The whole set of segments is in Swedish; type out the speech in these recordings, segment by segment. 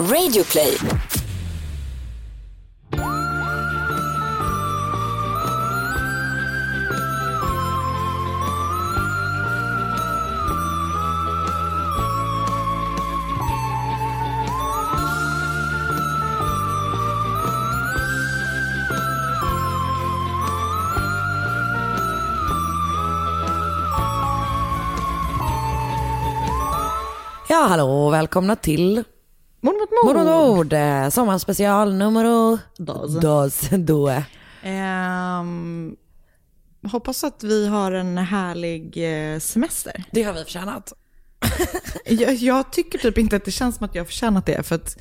Radioplay. Ja, hallå, och välkomna till Mord mot Mord mord. mot ord, eh, sommarspecial nummer Dos. dos. Då. Ehm, hoppas att vi har en härlig eh, semester. Det har vi förtjänat. Jag, jag tycker typ inte att det känns som att jag har förtjänat det. För att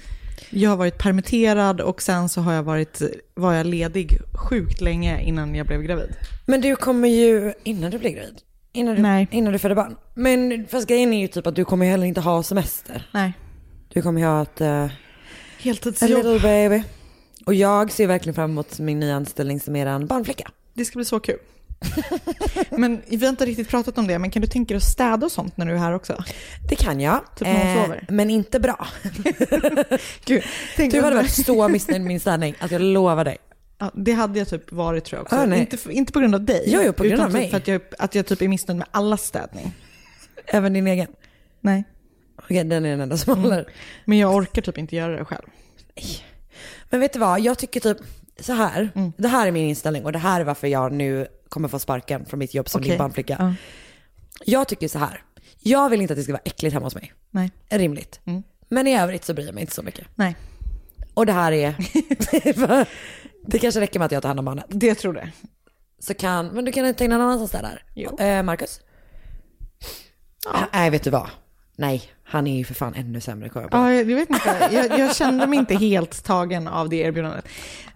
jag har varit permitterad och sen så har jag varit, var jag ledig sjukt länge innan jag blev gravid. Men du kommer ju, innan du blir gravid, innan du, Nej. innan du föder barn. Men fast grejen är ju typ att du kommer heller inte ha semester. Nej. Du kommer ha ett, uh, a Heltidsjobb. little baby. Och jag ser verkligen fram emot min nya anställning som eran barnflicka. Det ska bli så kul. men vi har inte riktigt pratat om det, men kan du tänka dig att städa och sånt när du är här också? Det kan jag, Typ när sover. men inte bra. Gud, Du hade varit så missnöjd med min städning, att jag lovar dig. Ja, det hade jag typ varit tror jag också. Ah, inte, inte på grund av dig. Jo, jo, på grund utan av typ mig. För att jag, att jag typ är missnöjd med alla städning. Även din egen. Nej. Okej, den är den enda som håller. Men jag orkar typ inte göra det själv. Men vet du vad, jag tycker typ så här. Mm. Det här är min inställning och det här är varför jag nu kommer få sparken från mitt jobb som Okej. din barnflicka. Ja. Jag tycker så här. Jag vill inte att det ska vara äckligt hemma hos mig. Nej. Rimligt. Mm. Men i övrigt så bryr jag mig inte så mycket. Nej, Och det här är... det kanske räcker med att jag tar hand om barnet. det tror det. Så kan, men du kan inte tänka någon annan som städar. Jo. Eh, Marcus? Nej, vet du vad? Nej, han är ju för fan ännu sämre kommer jag på. Ja, jag, vet inte. Jag, jag kände mig inte helt tagen av det erbjudandet.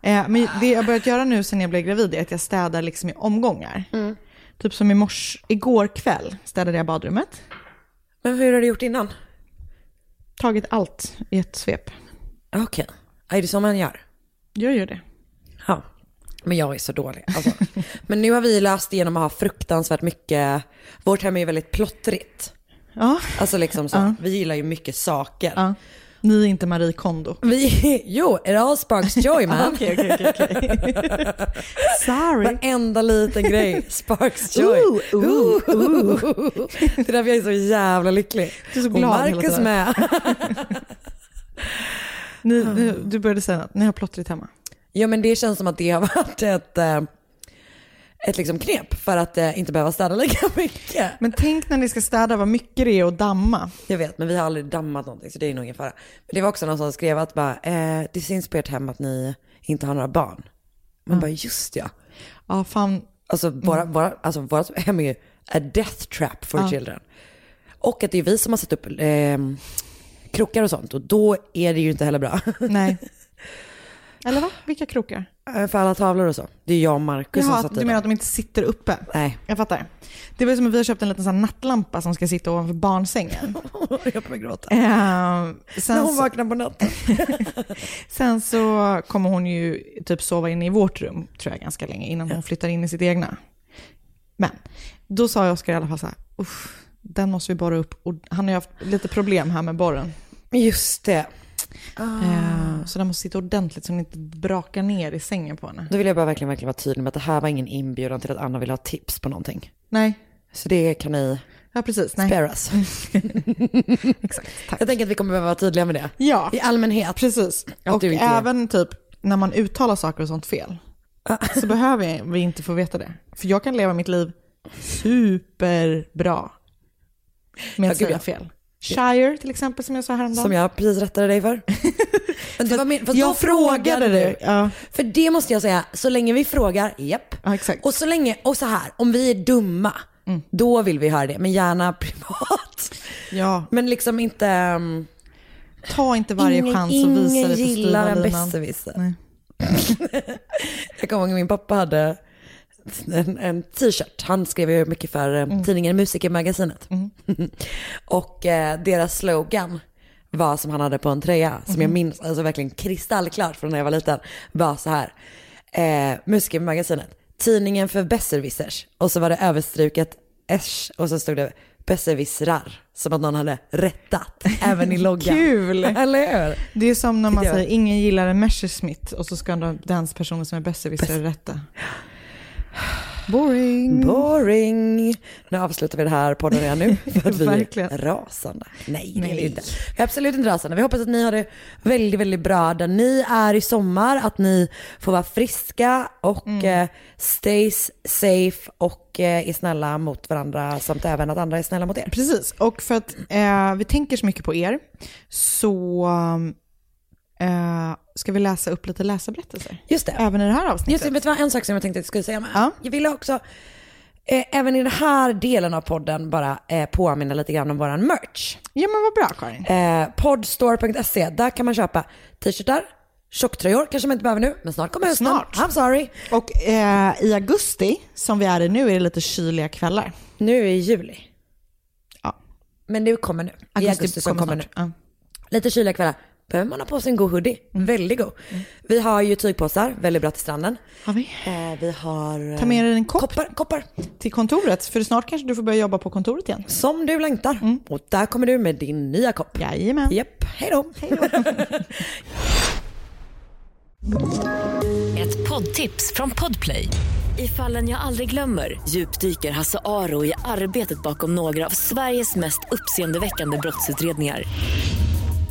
Eh, men det jag börjat göra nu sen jag blev gravid är att jag städar liksom i omgångar. Typ som i mors, igår kväll städade jag badrummet. Men hur har du gjort innan? Tagit allt i ett svep. Okej. Är det så man gör? Jag gör det. Ja. Men jag är så dålig. Alltså. Men nu har vi löst genom att ha fruktansvärt mycket, vårt hem är ju väldigt plottrigt. Ja. Alltså liksom så, Ja. vi gillar ju mycket saker. ja. Ni är inte Marie Kondo. Vi, jo, it all sparks joy man. Okej, okej, okej, okej. Sorry. Varenda liten grej sparks joy. Ooh, ooh, ooh. Det är därför jag är så jävla lycklig. Du är så Och glad hela Marcus med. Ni, ni, du började säga att ni har plottrigt hemma. Ja men det känns som att det har varit ett, eh, ett liksom knep för att eh, inte behöva städa lika mycket. Men tänk när ni ska städa vad mycket det är att damma. Jag vet, men vi har aldrig dammat någonting så det är nog ingen fara. Men det var också någon som skrev att bara, eh, det syns på ert hem att ni inte har några barn. Man bara, just ja. Ja, fan. Alltså, våra, våra, alltså våra hem är ju a death trap for Ja. children. Och att det är vi som har satt upp eh, krokar och sånt och då är det ju inte heller bra. Nej. Eller va? Vilka krokar? Eh, för alla tavlor och så. Det är jag och Marcus som satt du i menar dem. att de inte sitter uppe? Nej, Jag fattar. Det väl som att vi har köpt en liten sån nattlampa som ska sitta ovanför barnsängen. jag kommer gråta. Eh, När hon så, vaknar på natten. sen så kommer hon ju typ sova inne i vårt rum, tror jag, ganska länge innan hon flyttar in i sitt egna. Men då sa Oskar i alla fall så här, den måste vi borra upp. Och han har ju haft lite problem här med borren. Just det. Eh, så den måste sitta ordentligt så den inte brakar ner i sängen på henne. Då vill jag bara verkligen, verkligen vara tydlig med att det här var ingen inbjudan till att Anna vill ha tips på någonting. Nej, Så det kan ni ja precis. Nej. spare us. Exakt, tack. Jag tänker att vi kommer behöva vara tydliga med det. Ja, I allmänhet. precis. Att och även typ när man uttalar saker och sånt fel. så behöver vi inte få veta det. För jag kan leva mitt liv superbra med Ja, att gud, säga ja. fel. Shire till exempel som jag sa häromdagen. Som jag precis rättade dig för. Men det var min, fast jag frågade du. det. Ja, För det måste jag säga, så länge vi frågar, japp. ja, exakt. Och så länge, och så här, om vi är dumma, då vill vi höra det. Men gärna privat. ja, Men liksom inte... um, ta inte varje ingen chans att visa ingen det på gillar en styva linan. besserwisser. Nej. Jag kommer ihåg min pappa hade en, en t-shirt. Han skrev ju mycket för eh, Mm. tidningen Musikermagasinet. och eh, deras slogan var som han hade på en tröja, som Mm. jag minns, alltså verkligen kristallklart från när jag var liten, var så här. Eh, Musikermagasinet, tidningen för besserwissers. Och så var det överstruket Esch och så stod det besserwissrar. Som att någon hade rättat, även i loggan. Kul! Eller hur? Det är som när man säger ingen gillar en Messerschmitt och så ska den personen som är besserwisser rätta. Boring. Boring. Nu avslutar vi det här podden redan nu. För att vi är rasande. Nej, det är vi Nej. inte. Vi är absolut inte rasande. Vi hoppas att ni har det väldigt, väldigt bra där ni är i sommar. Att ni får vara friska och Mm. eh, safe och eh, är snälla mot varandra. Samt även att andra är snälla mot er. Precis, och för att eh, vi tänker så mycket på er så eh, ska vi läsa upp lite läsarberättelser. Just det. Även i det här avsnittet. Just det, vet du vad? En sak som jag tänkte att jag skulle säga med. Ja. Jag ville också, eh, även i den här delen av podden, bara eh, påminna lite grann om våran merch. Ja men vad bra Karin. Eh, podstore.se, där kan man köpa t-shirtar, tjocktröjor kanske man inte behöver nu, men snart kommer hösten. Snart. I'm sorry. Och eh, i augusti, som vi är i nu, är det lite kyliga kvällar. Nu är juli. Ja. Men det kommer nu. I augusti som kommer nu. snart. Ja. Lite kyliga kvällar. Behöver man ha på sig en god hoodie. Väldigt god. Vi har ju tygpåsar, väldigt bra till stranden. Har vi? Eh, vi har... eh, Ta med dig en kopp Koppar, koppar. till kontoret, för snart kanske du får börja jobba på kontoret igen. Som du längtar. Och där kommer du med din nya kopp. Jajamän. Japp, hej då. Ett poddtips från Podplay. I fallen jag aldrig glömmer djupdyker Hasse Aro i arbetet bakom några av Sveriges mest uppseendeväckande brottsutredningar.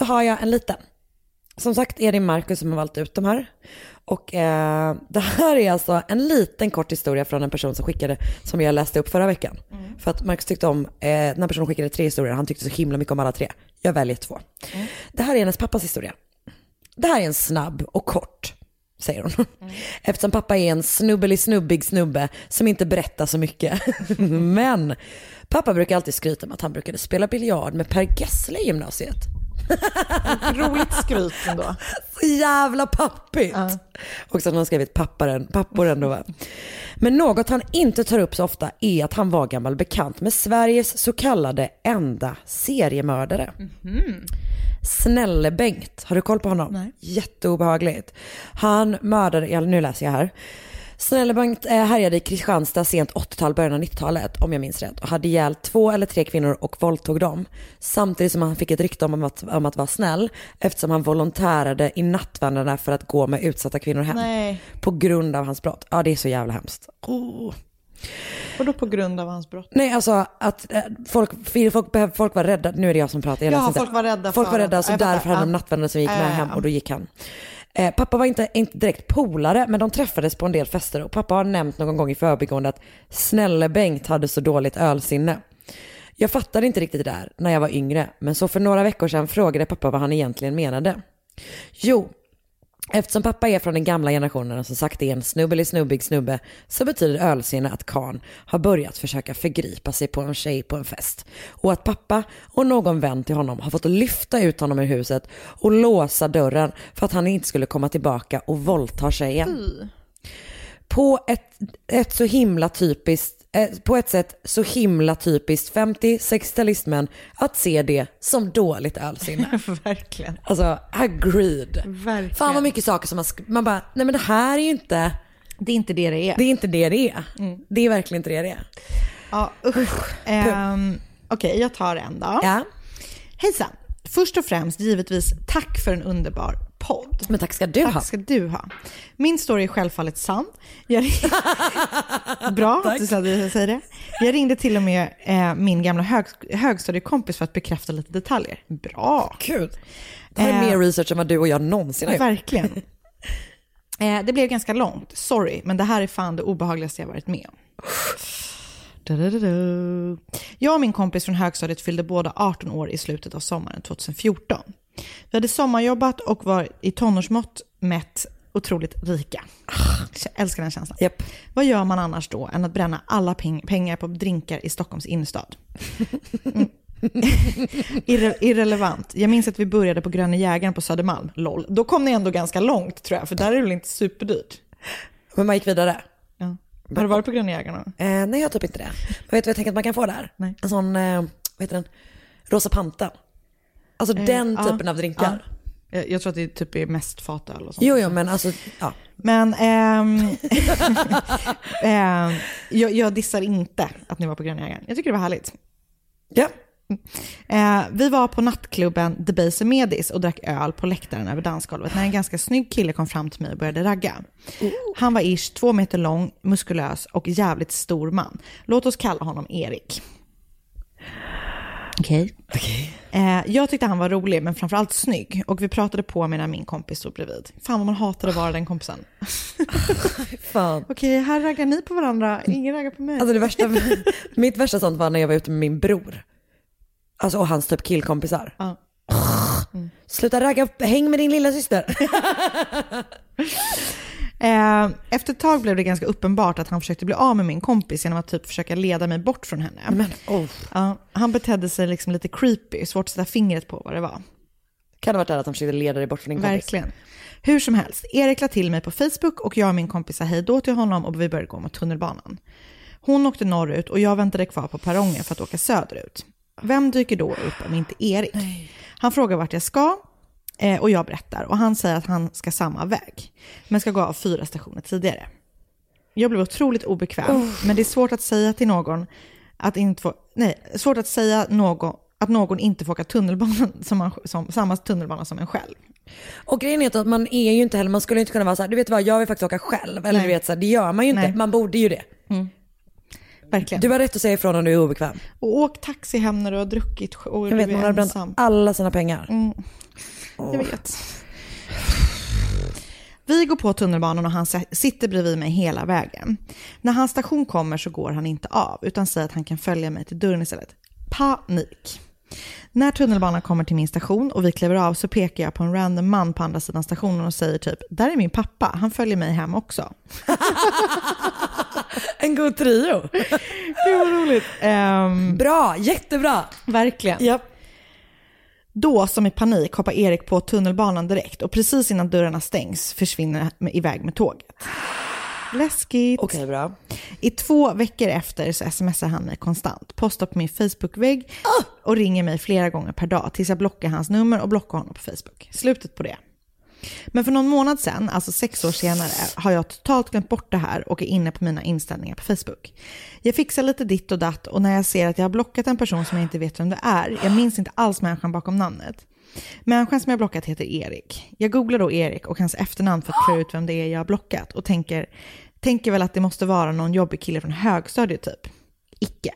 Då har jag en liten. Som sagt är det Marcus som har valt ut de här. Och eh, det här är alltså en liten kort historia från en person som skickade, som jag läste upp förra veckan. För att Marcus tyckte om, eh, den här personen skickade tre historier, han tyckte så himla mycket om alla tre. Jag väljer två. Det här är hennes pappas historia. Det här är en snabb och kort, säger hon. Eftersom pappa är en snubbelig snubbig snubbe som inte berättar så mycket. Men pappa brukar alltid skryta om att han brukade spela biljard med Per Gessle i gymnasiet. Roligt skryt ändå. Så jävla pappigt. Och så har han skrivit papparen, pappor ändå va. Men något han inte tar upp så ofta är att han var gammal bekant med Sveriges så kallade enda seriemördare. Snälle-Bengt, har du koll på honom? Nej. Jätteobehagligt. Han mördade, ja, nu läser jag här. Snälle-Bengt eh, härjade i Kristianstad sent 80-tal, början av 90-talet om jag minns rätt och hade ihjäl två eller tre kvinnor och våldtog dem. Samtidigt som han fick ett rykte om att, om att vara snäll eftersom han volontärade i nattvandrarna för att gå med utsatta kvinnor hem. Nej. På grund av hans brott. Ja det är så jävla hemskt. Oh. Och då på grund av hans brott. Nej alltså att eh, folk, folk, folk var rädda, nu är det jag som pratar. Jag Ja, folk var rädda Folk var rädda så fattar, därför hade de ja. nattvandrare som gick med hem och då gick han. Eh, pappa var inte, inte direkt polare men de träffades på en del fester och pappa har nämnt någon gång i förbigående att snälle Bengt hade så dåligt ölsinne. Jag fattade inte riktigt det där när jag var yngre men så för några veckor sedan frågade pappa vad han egentligen menade. Jo, Eftersom pappa är från den gamla generationen och som sagt är en snubbelig snubbig snubbe så betyder ölsinne att Karn har börjat försöka förgripa sig på en tjej på en fest. Och att pappa och någon vän till honom har fått lyfta ut honom ur huset och låsa dörren för att han inte skulle komma tillbaka och våldta tjejen. På ett, ett så himla typiskt, eh, på ett sätt så himla typiskt 50-60-talistmän att se det som dåligt ölsinne. Verkligen. Alltså, agreed. Verkligen. Fan vad mycket saker som man, man bara, nej men det här är ju inte, Det är inte det det är. det är inte det det är. Det är verkligen inte det det är. Ja, usch. Ehm, Okej, jag tar en då. Ja, Hejsan. Först och främst givetvis tack för en underbar podd. men tack ska du ha. Tack ska du ha. Min story är självfallet sann. Jag Bra att du säger det. Jag ringde till och med eh, min gamla hög, högstadiekompis för att bekräfta lite detaljer. Bra. Kul. Det här är Eh, mer research än vad du och jag någonsin har gjort. Verkligen. Eh, det blev ganska långt, sorry, men det här är fan det obehagligaste jag varit med om. Jag och min kompis från högstadiet fyllde båda 18 år i slutet av sommaren 2014. Vi hade sommarjobbat och var i tonårsmått mätt otroligt rika. Jag älskar den känslan. Japp. Vad gör man annars då än att bränna alla peng- pengar på drinkar i Stockholms innerstad? Mm. Irre- irrelevant. Jag minns att vi började på Gröna Jägaren på Södermalm. LOL. Då kom ni ändå ganska långt tror jag, för där är det väl inte superdyrt? Men man gick vidare. Ja. Har du varit på Gröna Jägaren? Eh, nej, jag har typ inte det. Men vet du vad jag tänker att man kan få där? Nej. En sån, eh, vad heter den? Rosa Panten. Alltså den ja. typen av drinkar. Jag, jag tror att det typ är mest fatöl och sånt. Jo, jo, men alltså, ja. Men ehm, ehm, jag, jag dissar inte att ni var på Gröna Jägaren. Jag tycker det var härligt. Ja, Eh, vi var på nattklubben The Base Medis och drack öl på läktaren över dansgolvet när en ganska snygg kille kom fram till mig och började ragga. Han var ish två meter lång, muskulös och jävligt stor man. Låt oss kalla honom Erik. Okej. Eh, jag tyckte han var rolig, men framförallt snygg. Och vi pratade på medan min kompis stod bredvid. Fan vad man hatar att vara den kompisen. fan. Okej, här raggar ni på varandra. Ingen raggar på mig. Alltså det värsta, mitt värsta sånt var när jag var ute med min bror. Alltså och hans typ killkompisar. Ja. Sluta ragga, häng med din lilla syster. Eh, efter ett tag blev det ganska uppenbart att han försökte bli av med min kompis genom att typ försöka leda mig bort från henne. Men oh, Ja, han betedde sig liksom lite creepy, svårt att sätta fingret på vad det var. kan det varit där att han försökte leda dig bort från din kompis? Verkligen. Hur som helst, Erik la till mig på Facebook och jag och min kompis sa hej då till honom och vi började gå mot tunnelbanan. Hon åkte norrut och jag väntade kvar på perrongen för att åka söderut. Vem dyker då upp om inte Erik? Han frågar vart jag ska eh, och jag berättar och han säger att han ska samma väg, men ska gå av fyra stationer tidigare. Jag blev otroligt obekväm, men det är svårt att säga till någon att inte få, nej, svårt att säga någon, att någon inte får åka tunnelbanan som, man, som samma tunnelbana som en själv. Och grejen är att man är ju inte heller, man skulle inte kunna vara så här, du vet vad, jag vill faktiskt åka själv. Eller Nej. du vet så här, det gör man ju inte, Nej. man borde ju det. Verkligen. Du har rätt att säga ifrån om du är obekväm. Och åk taxi hem när du har druckit och Jag vet, du man är har bränt ensam. alla sina pengar. Jag vet. Vi går på tunnelbanan och han sitter bredvid mig hela vägen. När hans station kommer så går han inte av, utan säger att han kan följa mig till dörren istället. Panik. När tunnelbanan kommer till min station och vi kliver av så pekar jag på en random man på andra sidan stationen och säger typ, där är min pappa, han följer mig hem också. En god trio. Det var roligt. Ehm, Bra, jättebra. verkligen. Ja. Då, som i panik, hoppar Erik på tunnelbanan direkt och precis innan dörrarna stängs försvinner han iväg med tåget. Läskigt. Okej, bra. I två veckor efter så smsar han mig konstant, postar på min Facebook-vägg och ringer mig flera gånger per dag tills jag blockar hans nummer och blockar honom på Facebook. Slutet på det. Men för någon månad sedan, alltså sex år senare, har jag totalt glömt bort det här och är inne på mina inställningar på Facebook. Jag fixar lite ditt och datt och när jag ser att jag har blockat en person som jag inte vet vem det är, jag minns inte alls människan bakom namnet. Människan som jag blockat heter Erik. Jag googlar då Erik och hans efternamn för att klura ut vem det är jag har blockat och tänker, tänker väl att det måste vara någon jobbig kille från högstadiet typ. Icke.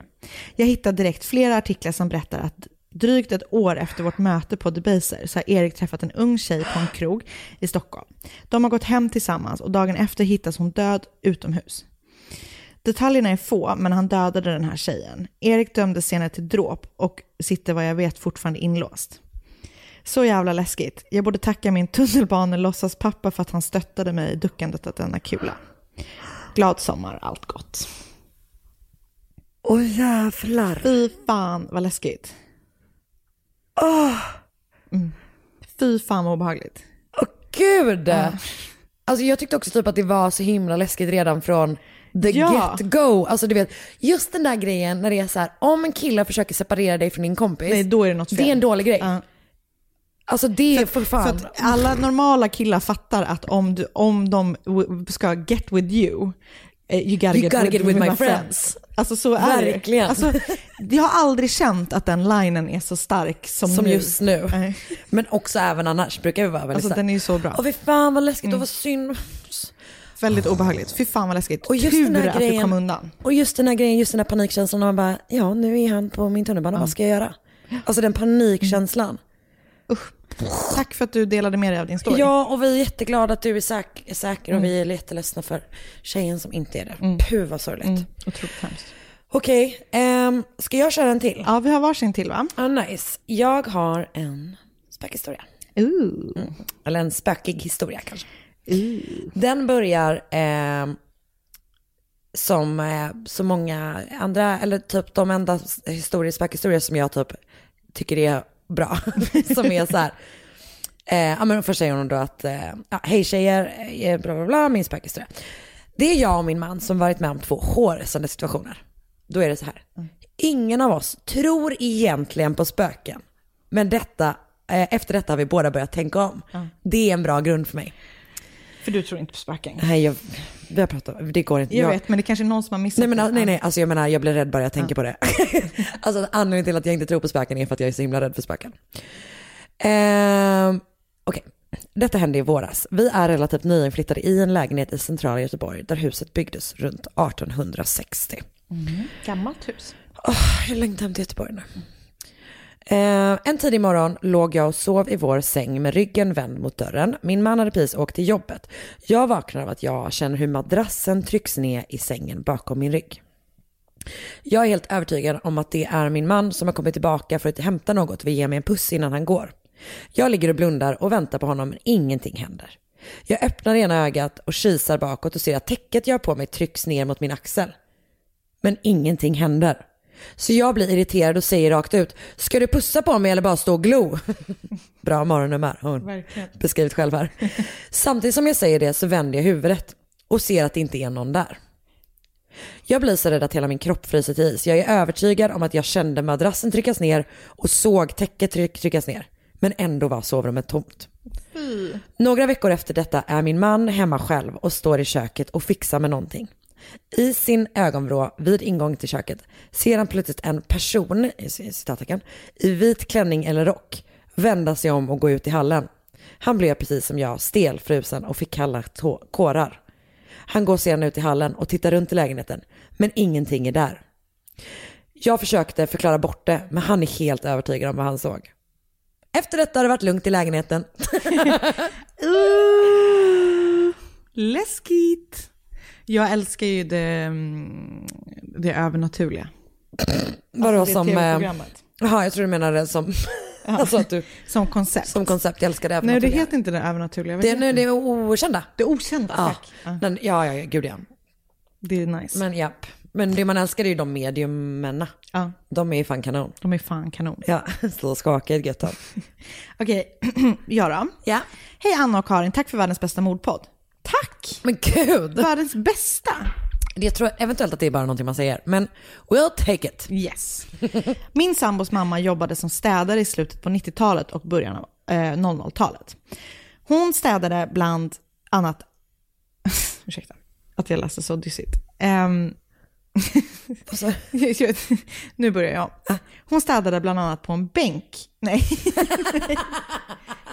Jag hittar direkt flera artiklar som berättar att drygt ett år efter vårt möte på Debaser så har Erik träffat en ung tjej på en krog i Stockholm. De har gått hem tillsammans och dagen efter hittas hon död utomhus. Detaljerna är få, men han dödade den här tjejen. Erik dömdes senare till dråp och sitter vad jag vet fortfarande inlåst. Så jävla läskigt. Jag borde tacka min tunnelbanelåtsas pappa för att han stöttade mig i duckandet av denna kula. Glad sommar, allt gott. Åh jävlar. Fy fan vad läskigt. Mm. Fy fan vad obehagligt. Åh gud. Alltså jag tyckte också typ att det var så himla läskigt redan från the Ja. get go. Alltså du vet, just den där grejen när det är så här, om en kille försöker separera dig från din kompis. Nej, då är det något fel. Det är en dålig grej. Ja. Alltså det är för fan. För alla normala killar fattar att om, du, om de ska get with you, you gotta, You get, gotta with, get with my my friends. friends. Alltså så är Verkligen. det. Alltså, jag har aldrig känt att den linen är så stark som, som nu. just nu. Nej. Men också även annars brukar vi vara väldigt Alltså den är ju så bra. Åh fy fan vad läskigt och vad synd. Väldigt obehagligt. Fy fan vad läskigt. Och just Tur den här att du grejen- kom undan. Och just den här grejen, just den här panikkänslan när man bara, ja nu är han på min tunnelbana, vad ska jag göra? Alltså den panikkänslan. Tack för att du delade med dig av din story. Ja, och vi är jätteglada att du är, säk- är säker och vi är jätteledsna för tjejen som inte är det. Puh vad sorgligt. Mm, otroligt hemskt. Okej, ehm, ska jag köra en till? Ja, vi har varsin till va? Ah, nice. Jag har en spökhistoria. Ooh. Eller en spökig historia kanske. Den börjar eh, som eh, så många andra, eller typ de enda historier, spökhistorier som jag typ tycker är bra. som är så här, eh, ja men först säger hon då att, eh, ja, hej tjejer, eh, bla bla bla, min spökhistoria. Det är jag och min man som varit med om två hårresande situationer. Då är det så här, ingen av oss tror egentligen på spöken. Men detta, eh, efter detta har vi båda börjat tänka om. Det är en bra grund för mig. För du tror inte på spöken? Nej, jag, vi har pratat om det går inte. Jag vet, men det kanske är någon som har missat Nej, men, det. nej, nej, alltså jag menar jag blir rädd bara jag tänker på det. alltså anledningen till att jag inte tror på spöken är för att jag är så himla rädd för spöken. Ehm, Okej, detta hände i våras. Vi är relativt nyinflyttade i en lägenhet i centrala Göteborg där huset byggdes runt 1860. Gammalt hus. Jag längtar hem till Göteborg nu. Eh, en tidig morgon låg jag och sov i vår säng med ryggen vänd mot dörren. Min man hade precis åkt till jobbet. Jag vaknar av att jag känner hur madrassen trycks ner i sängen bakom min rygg. Jag är helt övertygad om att det är min man som har kommit tillbaka för att hämta något och vill ge mig en puss innan han går. Jag ligger och blundar och väntar på honom men ingenting händer. Jag öppnar ena ögat och kisar bakåt och ser att täcket jag har på mig trycks ner mot min axel. Men ingenting händer. Så jag blir irriterad och säger rakt ut, ska du pussa på mig eller bara stå och glo? Bra morgonnummer, hon Verkligen. beskrivit själv här. Samtidigt som jag säger det så vänder jag huvudet och ser att det inte är någon där. Jag blir så rädd att hela min kropp fryser till is. Jag är övertygad om att jag kände madrassen tryckas ner och såg täcket tryck, tryckas ner. Men ändå var sovrummet tomt. Några veckor efter detta är min man hemma själv och står i köket och fixar med någonting. I sin ögonvrå vid ingången till köket ser han plötsligt en person, i citattecken, i vit klänning eller rock vända sig om och gå ut i hallen. Han blev precis som jag stel, frusen och fick kalla kårar. Han går sedan ut i hallen och tittar runt i lägenheten, men ingenting är där. Jag försökte förklara bort det, men han är helt övertygad om vad han såg. Efter detta har det varit lugnt i lägenheten. Uh, läskigt. Jag älskar ju det, mm, det övernaturliga. Vadå Alltså, det som... eh. Jaha, jag tror du menade som... alltså att du Som koncept. som koncept älskar det Nej, det heter inte det övernaturliga. Det, nu, det är okända. det okända, Ja. tack. Ja, Men, ja, ja, gud ja. det är nice. Men japp. Men det man älskar är ju de mediumerna. ja, De är fan kanon. de är fan kanon. Ja, så skakigt gött. Okej, jag då. Ja. Hej Anna och Karin, tack för världens bästa mordpodd. Tack! Men gud. Världens bästa? Jag tror eventuellt att det är bara någonting man säger. Men we'll take it. Yes. Min sambos mamma jobbade som städare i slutet på 90-talet och början av eh, 00-talet. Hon städade bland annat... Ursäkta, att jag läste så dyssigt. Ehm, nu börjar jag. Hon städade bland annat på en bänk. Nej.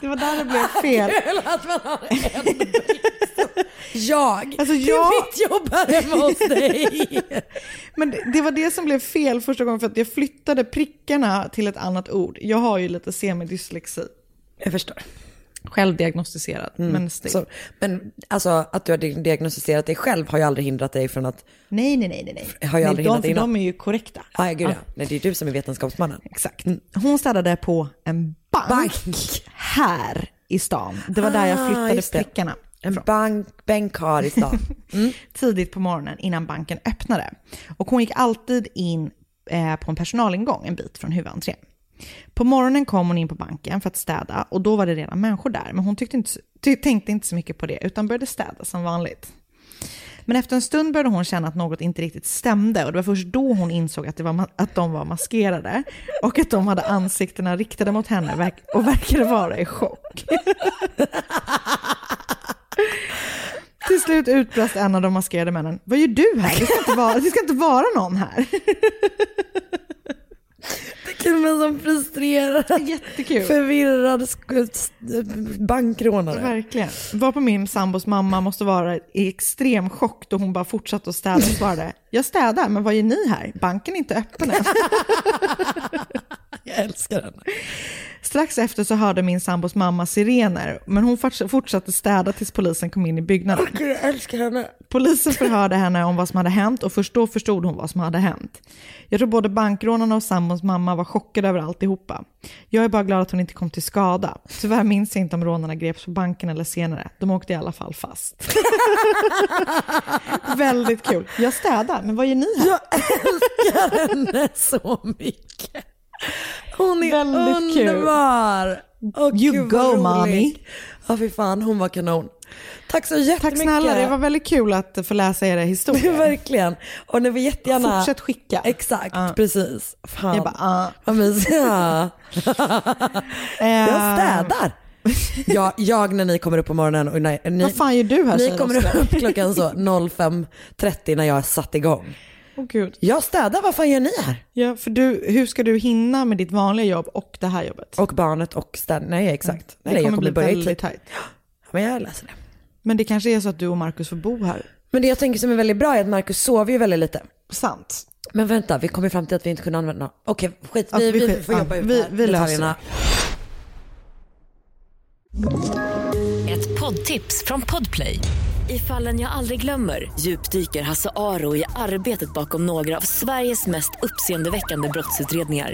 det var där det blev fel. att man har en Jag. Alltså, Det jag- mitt jobb här hemma hos dig. Men det, det var det som blev fel första gången för att jag flyttade prickarna till ett annat ord. Jag har ju lite semidyslexi. Jag förstår. Självdiagnostiserad, men still. Så, men alltså att du har diagnostiserat dig själv har ju aldrig hindrat dig från att... Nej, nej, nej, nej. nej. Har nej aldrig de, hindrat de är ju korrekta. Ah, ja, gud ja. Nej, det är du som är vetenskapsmannen. Exakt. Hon städade på en bank, Bank. här i stan. Det var där jag Ah, flyttade prickarna. En bank, bänkar i stan. tidigt på morgonen innan banken öppnade. Och hon gick alltid in eh, på en personalingång en bit från huvudentrén. På morgonen kom hon in på banken för att städa och då var det redan människor där. Men hon tyckte inte, ty, tänkte inte så mycket på det utan började städa som vanligt. Men efter en stund började hon känna att något inte riktigt stämde och det var först då hon insåg att, det var, att de var maskerade och att de hade ansiktena riktade mot henne och verkade vara i chock. Till slut utbrast en av de maskerade männen. Vad gör du här? Det ska inte vara, det ska inte vara någon här. Kvinnan som frustrerad, Jättekul. förvirrad bankrånare. Verkligen. Var på min sambos mamma måste vara i extrem chock då hon bara fortsatte att städa och svarade. Jag städar, men vad gör ni här? Banken är inte öppen än. Jag älskar henne. Strax efter så hörde min sambos mamma sirener, men hon forts- fortsatte städa tills polisen kom in i byggnaden. Gud, jag älskar henne. Polisen förhörde henne om vad som hade hänt och först då förstod hon vad som hade hänt. Jag tror både bankrånarna och sambons mamma var chockade över alltihopa. Jag är bara glad att hon inte kom till skada. Tyvärr minns jag inte om rånarna greps på banken eller senare. De åkte i alla fall fast. Väldigt kul. Jag städar, men vad gör ni här? Jag älskar henne så mycket. Hon är Väldigt kul. underbar. Åh, You gud, vad go, mommy. Ja fy fan, hon var kanon. Tack så Tack jättemycket. snälla, det var väldigt kul att få läsa era historier. Verkligen. Och ni vill jättegärna... Fortsätt skicka. Exakt, Ja. precis. Fan. Jag bara, ah. Vad mysiga. Jag städar. Jag, jag när ni kommer upp på morgonen och när, ni, Vad fan gör du här ni kommer upp klockan så 05.30 när jag har satt igång. Åh gud. Jag städar, vad fan gör ni här? Ja, för du, hur ska du hinna med ditt vanliga jobb och det här jobbet? Och barnet och städ. Nej exakt. Nej, det jag kommer bli börja i väldigt tajt. Men jag läser det. Men det kanske är så att du och Markus får bo här. Men det jag tänker som är väldigt bra är att Marcus sover ju väldigt lite. Sant. Men vänta, vi kom ju fram till att vi inte kunde använda Okej, skit. Vi, vi vi, skit- får ja, jobba ut vi- det här, vi löser detaljerna. Ett poddtips från Podplay. I fallen jag aldrig glömmer djupdyker Hasse Aro i arbetet bakom några av Sveriges mest uppseendeväckande brottsutredningar.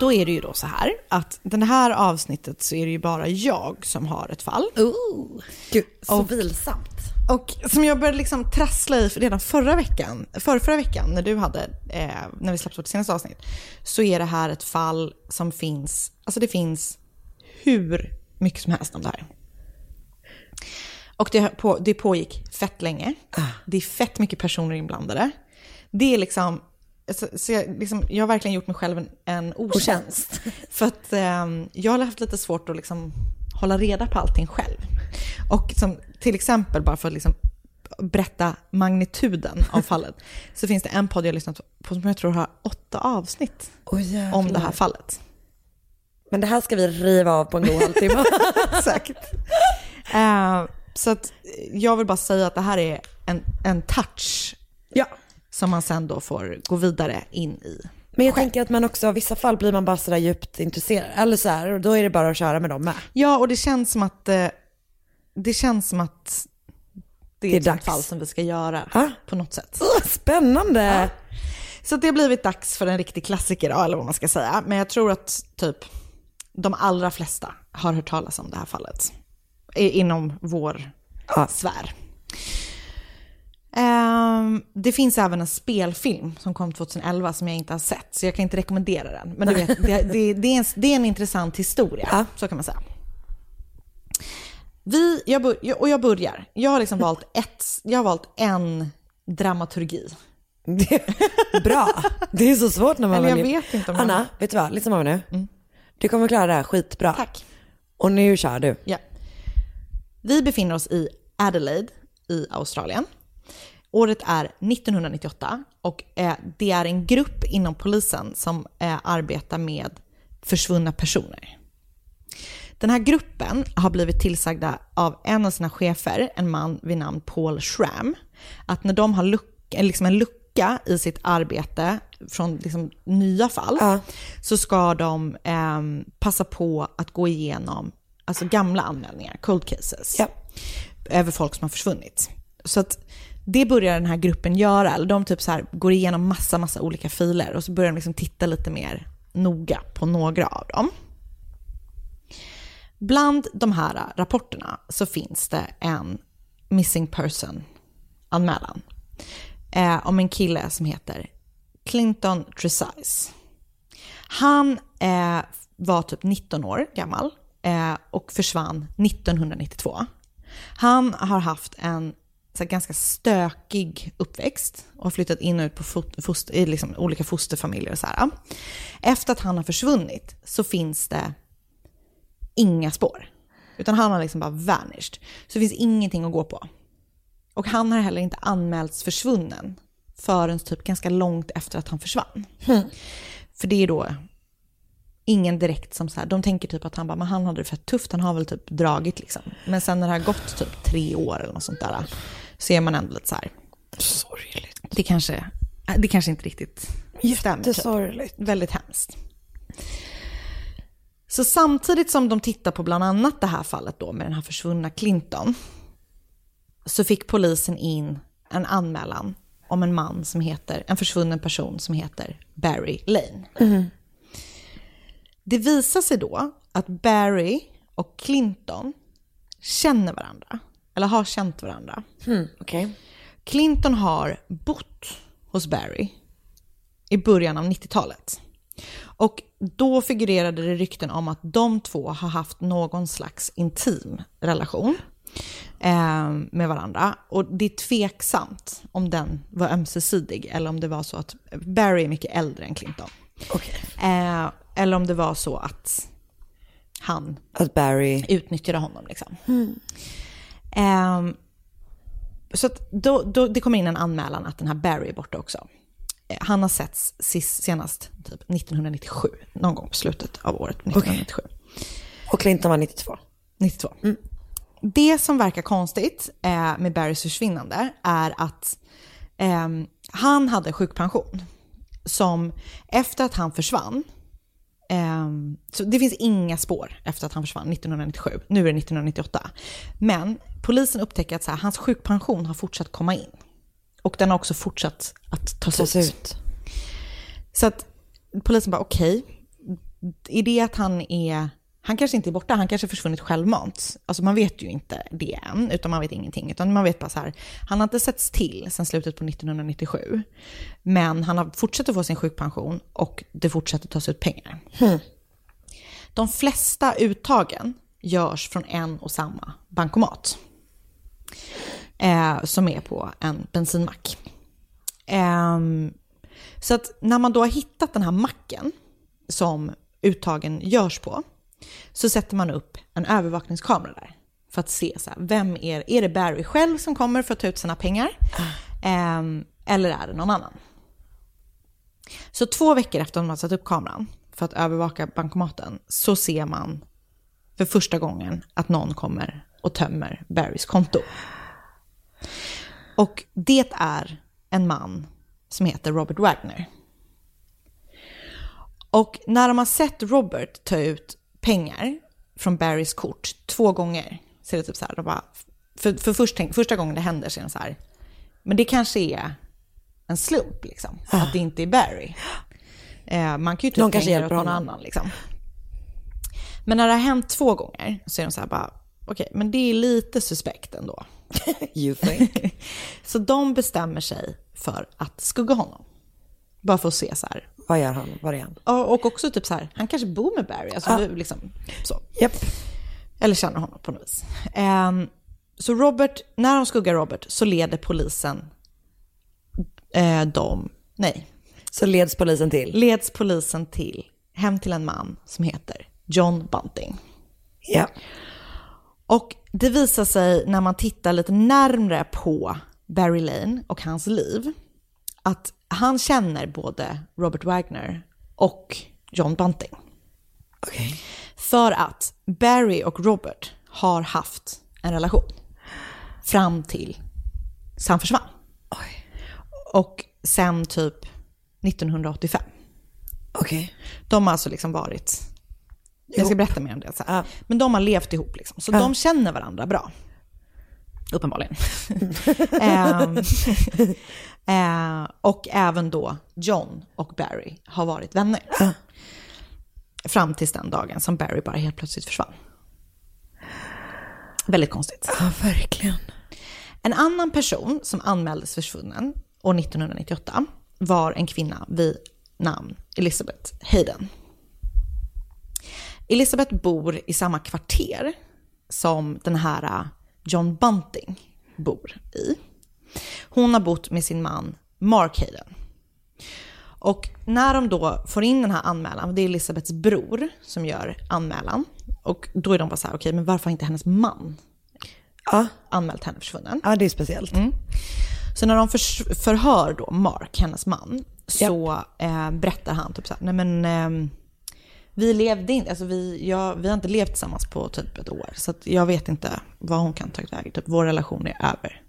Då är det ju då så här att den här avsnittet så är det ju bara jag som har ett fall. Ooh, gud, så Och- vilsamt. Och som jag började liksom trassla i redan förra veckan, för förra veckan när du hade, eh, när vi släppte vårt senaste avsnitt, så är det här ett fall som finns, alltså det finns hur mycket som helst om det här. Och det, på, det pågick fett länge. Det är fett mycket personer inblandade. Det är liksom, så, så jag, liksom, jag har verkligen gjort mig själv en, en otjänst. För att eh, jag har haft lite svårt att liksom hålla reda på allting själv. Och som, till exempel, bara för att liksom berätta magnituden av fallet, så finns det en podd jag lyssnat på som jag tror har åtta avsnitt Oh, om det här fallet. Men det här ska vi riva av på en god halvtimme. Exakt. Eh, så att jag vill bara säga att det här är en, en touch ja. Som man sen då får gå vidare in i. Men jag tänker att man också, i vissa fall blir man bara sådär djupt intresserad. Eller så här, och då är det bara att köra med dem med. Ja, och det känns som att eh, det känns som att det är, Det är ett dags. fall som vi ska göra Ja. på något sätt. Oh, spännande! Så det har blivit dags för en riktig klassiker, eller vad man ska säga. Men jag tror att typ de allra flesta har hört talas om det här fallet. Inom vår Ja. sfär. Ehm, det finns även en spelfilm som kom 2011 som jag inte har sett, så jag kan inte rekommendera den. Men vet, det, det, det, är en, det är en intressant historia, Ja. så kan man säga. Vi, jag, bör- och jag börjar. Jag har liksom valt, ett, jag har valt en dramaturgi. Bra. Det är så svårt när man Eller jag väljer. vet inte om Anna, vet du vad? Lyssna på mig nu. Du kommer klara det här skitbra. Tack. Och nu kör du. Ja. Vi befinner oss i Adelaide i Australien. Året är 1998 och eh, det är en grupp inom polisen som eh, arbetar med försvunna personer. Den här gruppen har blivit tillsagda av en av sina chefer, en man vid namn Paul Schramm, att när de har luck, eh, liksom en lucka i sitt arbete från liksom nya fall, Ja. så ska de ehm, passa på att gå igenom alltså gamla anmälningar, cold cases, Ja. över folk som har försvunnit. Så att det börjar den här gruppen göra, eller de typ så här går igenom massa, massa olika filer och så börjar de liksom titta lite mer noga på några av dem. Bland de här rapporterna så finns det en missing person-anmälan eh, om en kille som heter Clinton Tresize. Han eh, var typ 19 år gammal eh, och försvann 1992. Han har haft en så ganska stökig uppväxt och har flyttat in och ut på foster, i liksom, olika fosterfamiljer och så här. Efter att han har försvunnit så finns det inga spår. Utan han har liksom bara vanished. Så det finns ingenting att gå på. Och han har heller inte anmälts försvunnen förrän typ ganska långt efter att han försvann. För det är då ingen direkt som så här, de tänker typ att han bara, men han hade det fett tufft, han har väl typ dragit liksom. Men sen när det har gått typ tre år eller något sånt där, så är man ändå lite så här, Sorgligt. det kanske, det kanske inte riktigt stämmer. Typ. Jättesorgligt. Väldigt hemskt. Så samtidigt som de tittar på bland annat det här fallet då med den här försvunna Clinton, så fick polisen in en anmälan om en man som heter, en försvunnen person som heter Barry Lane. Det visar sig då att Barry och Clinton känner varandra, eller har känt varandra. Okej. Clinton har bott hos Barry i början av 90-talet. Och då figurerade det rykten om att de två har haft någon slags intim relation eh, med varandra. Och det är tveksamt om den var ömsesidig eller om det var så att Barry är mycket äldre än Clinton. Okej. Eh, eller om det var så att han Att Barry... utnyttjade honom. Liksom. Ehm, så då, då, det kom in en anmälan att den här Barry är borta också. Eh, Han har setts sist, senast typ 1997, någon gång på slutet av året 1997. Och Clinton var 92. 92. Det som verkar konstigt eh, med Barrys försvinnande är att ehm, han hade sjukpension som efter att han försvann, så det finns inga spår efter att han försvann 1997, nu är det 1998. Men polisen upptäcker att så här, hans sjukpension har fortsatt komma in. Och den har också fortsatt att tas, Tas ut. ut. Så att polisen bara okej, är det att han är, han kanske inte är borta, han kanske är försvunnit självmant. Alltså man vet ju inte det än, utan man vet ingenting. Utan man vet bara så här, han har inte setts till sedan slutet på 1997. Men han har fortsatt att få sin sjukpension och det fortsätter tas ut pengar. De flesta uttagen görs från en och samma bankomat. Eh, som är på en bensinmack. Ehm, så att när man då har hittat den här macken som uttagen görs på, så sätter man upp en övervakningskamera där. För att se, så här, vem är, är det Barry själv som kommer för att ta ut sina pengar? Ehm, eller är det någon annan? Så två veckor efter att man har satt upp kameran för att övervaka bankomaten så ser man för första gången att någon kommer och tömmer Barrys konto. Och det är en man som heter Robert Wagner. Och när de har sett Robert ta ut pengar från Barrys kort två gånger, så det typ så här, de bara, för, för först, första gången det händer så är det så här, men det kanske är en slump liksom, att det inte är Barry. Eh, man kan ju ta Någon kanske hjälper någon annan liksom. Men när det har hänt två gånger så är de så här bara, okej, men det är lite suspekt ändå. You think? Så de bestämmer sig för att skugga honom. Bara för att se så här. Vad gör han? Var är han? Ja, Och också typ så här, han kanske bor med Barry. Alltså Ja. liksom så. Japp. Eller känner honom på något vis. Ehm, så Robert, när de skuggar Robert så leder polisen eh, dem, nej, Så leds polisen till? leds polisen till, hem till en man som heter John Bunting. Ja. Och det visar sig när man tittar lite närmre på Barry Lane och hans liv att han känner både Robert Wagner och John Bunting. Okej. För att Barry och Robert har haft en relation fram till så han försvann. Oj. Och sen typ 1985. Okej. De har alltså liksom varit, jag ska berätta mer om det. Ja. Men de har levt ihop liksom, så Ja. de känner varandra bra. Uppenbarligen. Ehm, eh, och även då John och Barry har varit vänner. Fram tills den dagen som Barry bara helt plötsligt försvann. Väldigt konstigt. Ja, verkligen. En annan person som anmäldes försvunnen år 1998 var en kvinna vid namn Elizabeth Hayden. Elisabeth bor i samma kvarter som den här äh, John Bunting bor i. Hon har bott med sin man Mark Hayden. Och när de då får in den här anmälan, det är Elisabeths bror som gör anmälan. Och då är de bara så här, okej men varför har inte hennes man Ja. anmält henne försvunnen? ja, det är speciellt. Så när de förs- förhör då Mark, hennes man, så eh, berättar han typ så här, nej men eh, vi levde inte, alltså vi, jag, vi har inte levt tillsammans på typ ett år. Så jag vet inte vad hon kan ta vägen. Typ vår relation är över.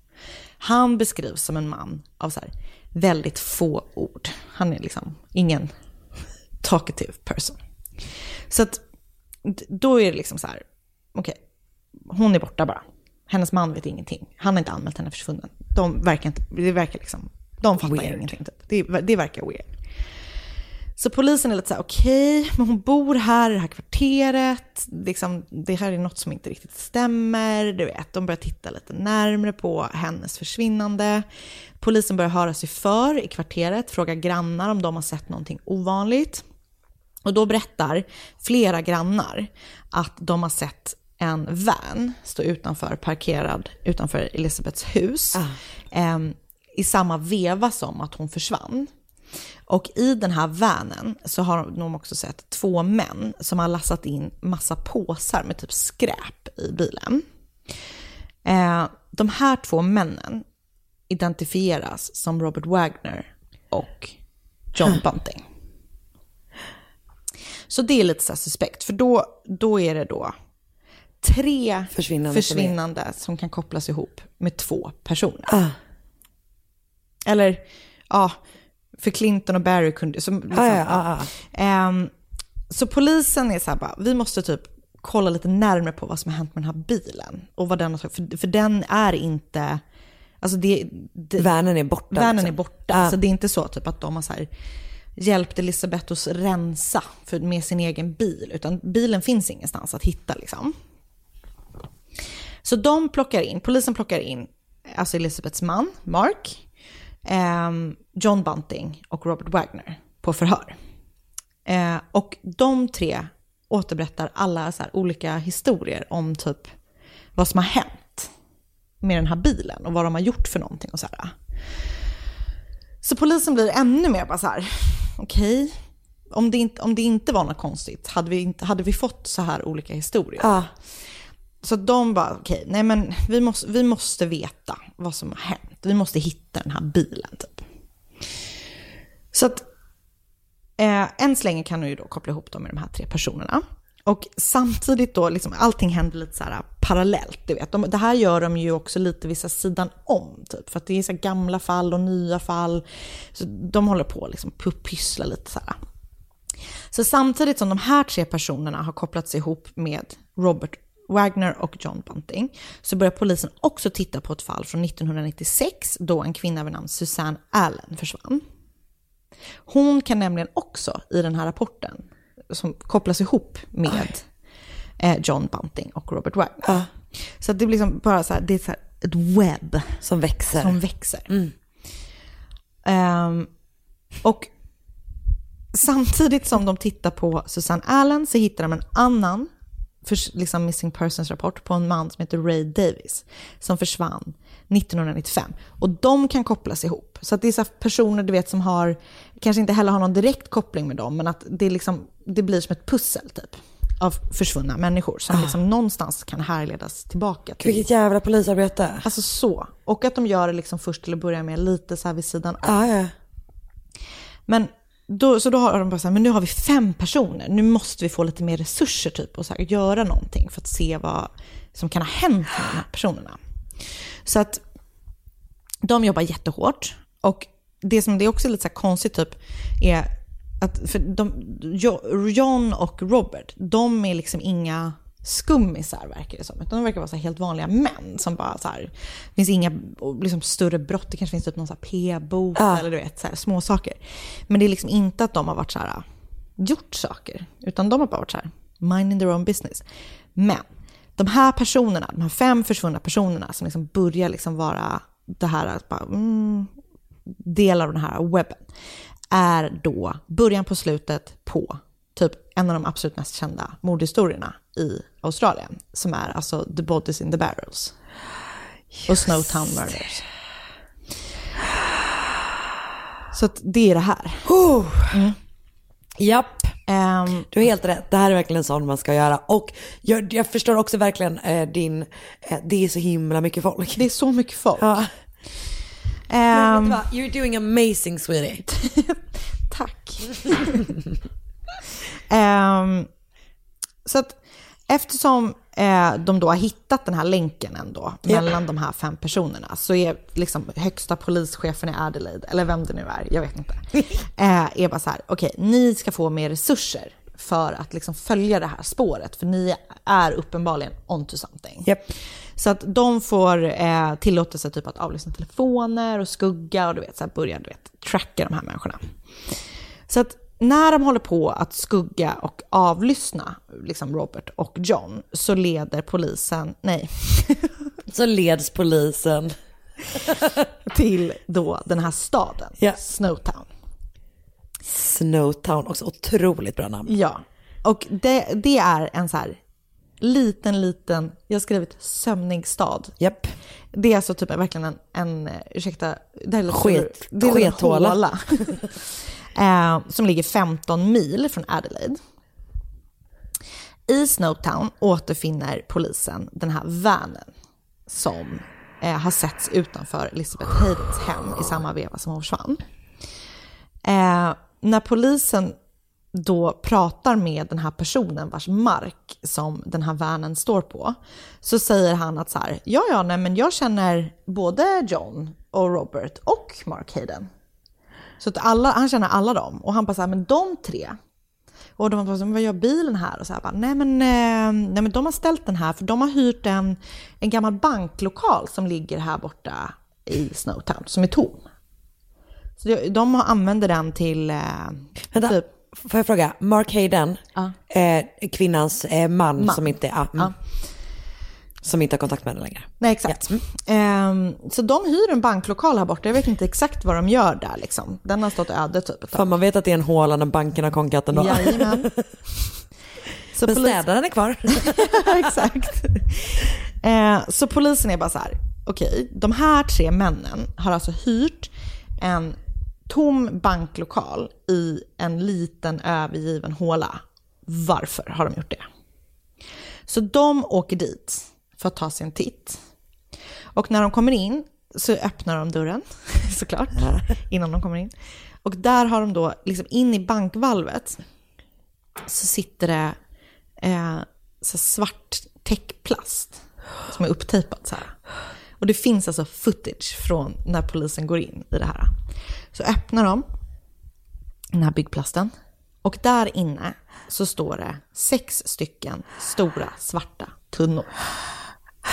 Han beskrivs som en man av så här, väldigt få ord. Han är liksom ingen talkative person. Så att då är det liksom så här, okej, okay, hon är borta bara. Hennes man vet ingenting. Han har inte anmält henne försvunnen. De verkar inte, det verkar liksom, de fattar weird. ingenting. Typ. Det, det verkar weird. Så polisen är lite så här, okej, okay, men hon bor här i det här kvarteret. Liksom, det här är något som inte riktigt stämmer. Du vet, de börjar titta lite närmre på hennes försvinnande. Polisen börjar höra sig för i kvarteret, fråga grannar om de har sett någonting ovanligt. Och då berättar flera grannar att de har sett en van stå utanför, parkerad utanför Elisabeths hus. Ah. Eh, I samma veva som att hon försvann. Och i den här vanen så har de också sett två män som har lastat in massa påsar med typ skräp i bilen. Eh, de här två männen identifieras som Robert Wagner och John Bunting. Så det är lite så suspekt, för då, då är det då tre försvinnande, försvinnande som, som, kan kopplas ihop med två personer. Ah. Eller, ja, för Clinton och Barry kunde... Som, liksom, ah, ja, ah, ah. Um, så polisen är så här bara, vi måste typ kolla lite närmare på vad som har hänt med den här bilen. Och vad den har för, för den är inte... Alltså det, det, Värnen är borta. Värnen liksom. är borta. Ah. Så det är inte så typ att de har så här, hjälpt Elisabeth att rensa för, med sin egen bil. Utan bilen finns ingenstans att hitta liksom. Så de plockar in, polisen plockar in alltså Elisabeths man, Mark, eh, John Bunting och Robert Wagner på förhör. Eh, och de tre återberättar alla så olika historier om typ vad som har hänt med den här bilen och vad de har gjort för någonting och så här. Så polisen blir ännu mer bara så här, okej, okay, om, det inte, om det inte var något konstigt, hade vi, inte, hade vi fått så här olika historier? Ah. Så de bara, okej, okay, nej men vi måste, vi måste veta vad som har hänt. Vi måste hitta den här bilen typ. Så att eh, än så länge kan du ju då koppla ihop dem med de här tre personerna. Och samtidigt då, liksom, allting händer lite så här parallellt. Du vet. De, det här gör de ju också lite vissa sidan om, typ. För att det är så gamla fall och nya fall. Så de håller på att liksom pyssla lite så här. Så samtidigt som de här tre personerna har kopplats ihop med Robert Wagner och John Bunting så börjar polisen också titta på ett fall från 1996 då en kvinna vid namn Susanne Allen försvann. Hon kan nämligen också i den här rapporten som kopplas ihop med eh, John Bunting och Robert Wagner. Ah. Så det blir liksom bara så här, det är så ett webb. Som växer. Som växer. Mm. Um, och samtidigt som de tittar på Susanne Allen så hittar de en annan för, liksom missing persons rapport på en man som heter Ray Davis som försvann 1995. Och de kan kopplas ihop. Så att det är så personer du vet som har, kanske inte heller har någon direkt koppling med dem, men att det, liksom, det blir som ett pussel typ av försvunna människor som ah. liksom någonstans kan härledas tillbaka till. Vilket jävla polisarbete. Alltså så. Och att de gör det liksom först till att börja med lite så här vid sidan av. Ah, ja. Men då, så då har de bara så här, men nu har vi fem personer, nu måste vi få lite mer resurser typ och så här, göra någonting för att se vad som kan ha hänt med de här personerna. Så att de jobbar jättehårt och det som det är också lite så konstigt typ är att för de, John och Robert, de är liksom inga skummisar verkar det som. Utan de verkar vara så helt vanliga män som bara så här, det finns inga liksom, större brott, det kanske finns typ någon p-bot ja. eller du vet, så här, små saker. Men det är liksom inte att de har varit så här, gjort saker, utan de har bara varit så här, minding their own business. Men de här personerna, de här fem försvunna personerna som liksom börjar liksom vara det här att bara, mm, del av den här webben, är då början på slutet på en av de absolut mest kända mordhistorierna i Australien, som är alltså The Bodies in the Barrels Just. och Snowtown Murders. Så att det är det här. Mm. Japp. Um, du har helt rätt. Det här är verkligen sånt man ska göra. Och jag, jag förstår också verkligen eh, din, eh, det är så himla mycket folk. Det är så mycket folk. Ja. Um? You're doing amazing sweetie. Tack. Ehm, så att eftersom eh, de då har hittat den här länken ändå mellan de här fem personerna så är liksom högsta polischefen i Adelaide, eller vem det nu är, jag vet inte, eh, är bara så här, okej, ni ska få mer resurser för att liksom följa det här spåret, för ni är uppenbarligen onto something. Japp. Så att de får eh, tillåtelse typ att avlyssna telefoner och skugga och du vet, så här börja du vet, tracka de här människorna. Så att när de håller på att skugga och avlyssna liksom Robert och John så leder polisen, nej, Så leds polisen. till då den här staden, Ja. Snowtown. Snowtown, också otroligt bra namn. Ja, och det, det är en så här liten, liten, jag har skrivit sömnig stad. Japp. Det är alltså typ verkligen en, en ursäkta, det här låter- Sket- det är skethåla. eh, som ligger 15 mil från Adelaide. I Snowtown återfinner polisen den här vanen som eh, har setts utanför Elizabeth Haydens hem i samma veva som hon försvann. Eh, när polisen då pratar med den här personen vars mark som den här vanen står på, så säger han att så här, ja, ja, nej, men jag känner både John och Robert och Mark Hayden. Så att alla, han känner alla dem. Och han bara så här, men de tre, och de bara, så här, men vad gör bilen här? Och så här bara, nej men, eh, nej men de har ställt den här för de har hyrt en, en gammal banklokal som ligger här borta i Snowtown, som är tom. Så de, de använder den till... Eh, Vänta, typ, får jag fråga? Mark Hayden, Ja. eh, kvinnans eh, man, Man. som inte ja, mm, som inte har kontakt med henne längre. nej, exakt. Ehm, så de hyr en banklokal här borta. Jag vet inte exakt vad de gör där. Liksom. Den har stått öde typ ett tag. Man vet att det är en håla när banken har konkat ändå. Jajamän. Så Men polis- städaren är kvar. Exakt. Eh, så polisen är bara så här, okej, de här tre männen har alltså hyrt en tom banklokal i en liten övergiven håla. Varför har de gjort det? Så de åker dit för att ta sig en titt. Och när de kommer in så öppnar de dörren, såklart, innan de kommer in. Och där har de då, liksom in i bankvalvet, så sitter det eh, så svart täckplast som är upptejpat så här. Och det finns alltså footage från när polisen går in i det här. Så öppnar de den här byggplasten och där inne så står det sex stycken stora svarta tunnor.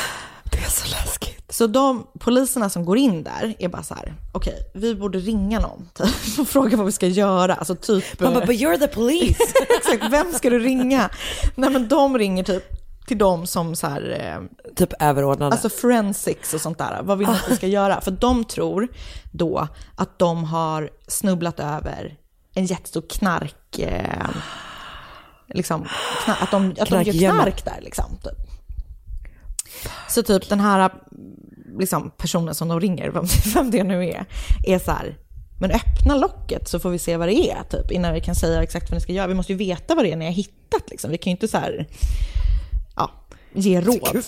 Det är så läskigt. Så de poliserna som går in där är bara så här, okej, vi borde ringa någon typ, och fråga vad vi ska göra. Alltså typ... Man bara, but you're the police. Exakt, vem ska du ringa? Nej men de ringer typ till dem som så här, eh, typ överordnade. alltså forensics och sånt där. Vad vill ni att vi ska göra? För de tror då att de har snubblat över en jättestor knark, eh, liksom, kna- att de, att de gör knark där liksom. Typ. Så typ den här liksom, personen som de ringer, vem, vem det nu är, är så här, men öppna locket så får vi se vad det är typ, innan vi kan säga exakt vad ni ska göra. Vi måste ju veta vad det är ni har hittat liksom. Vi kan ju inte så här, ja, ge råd.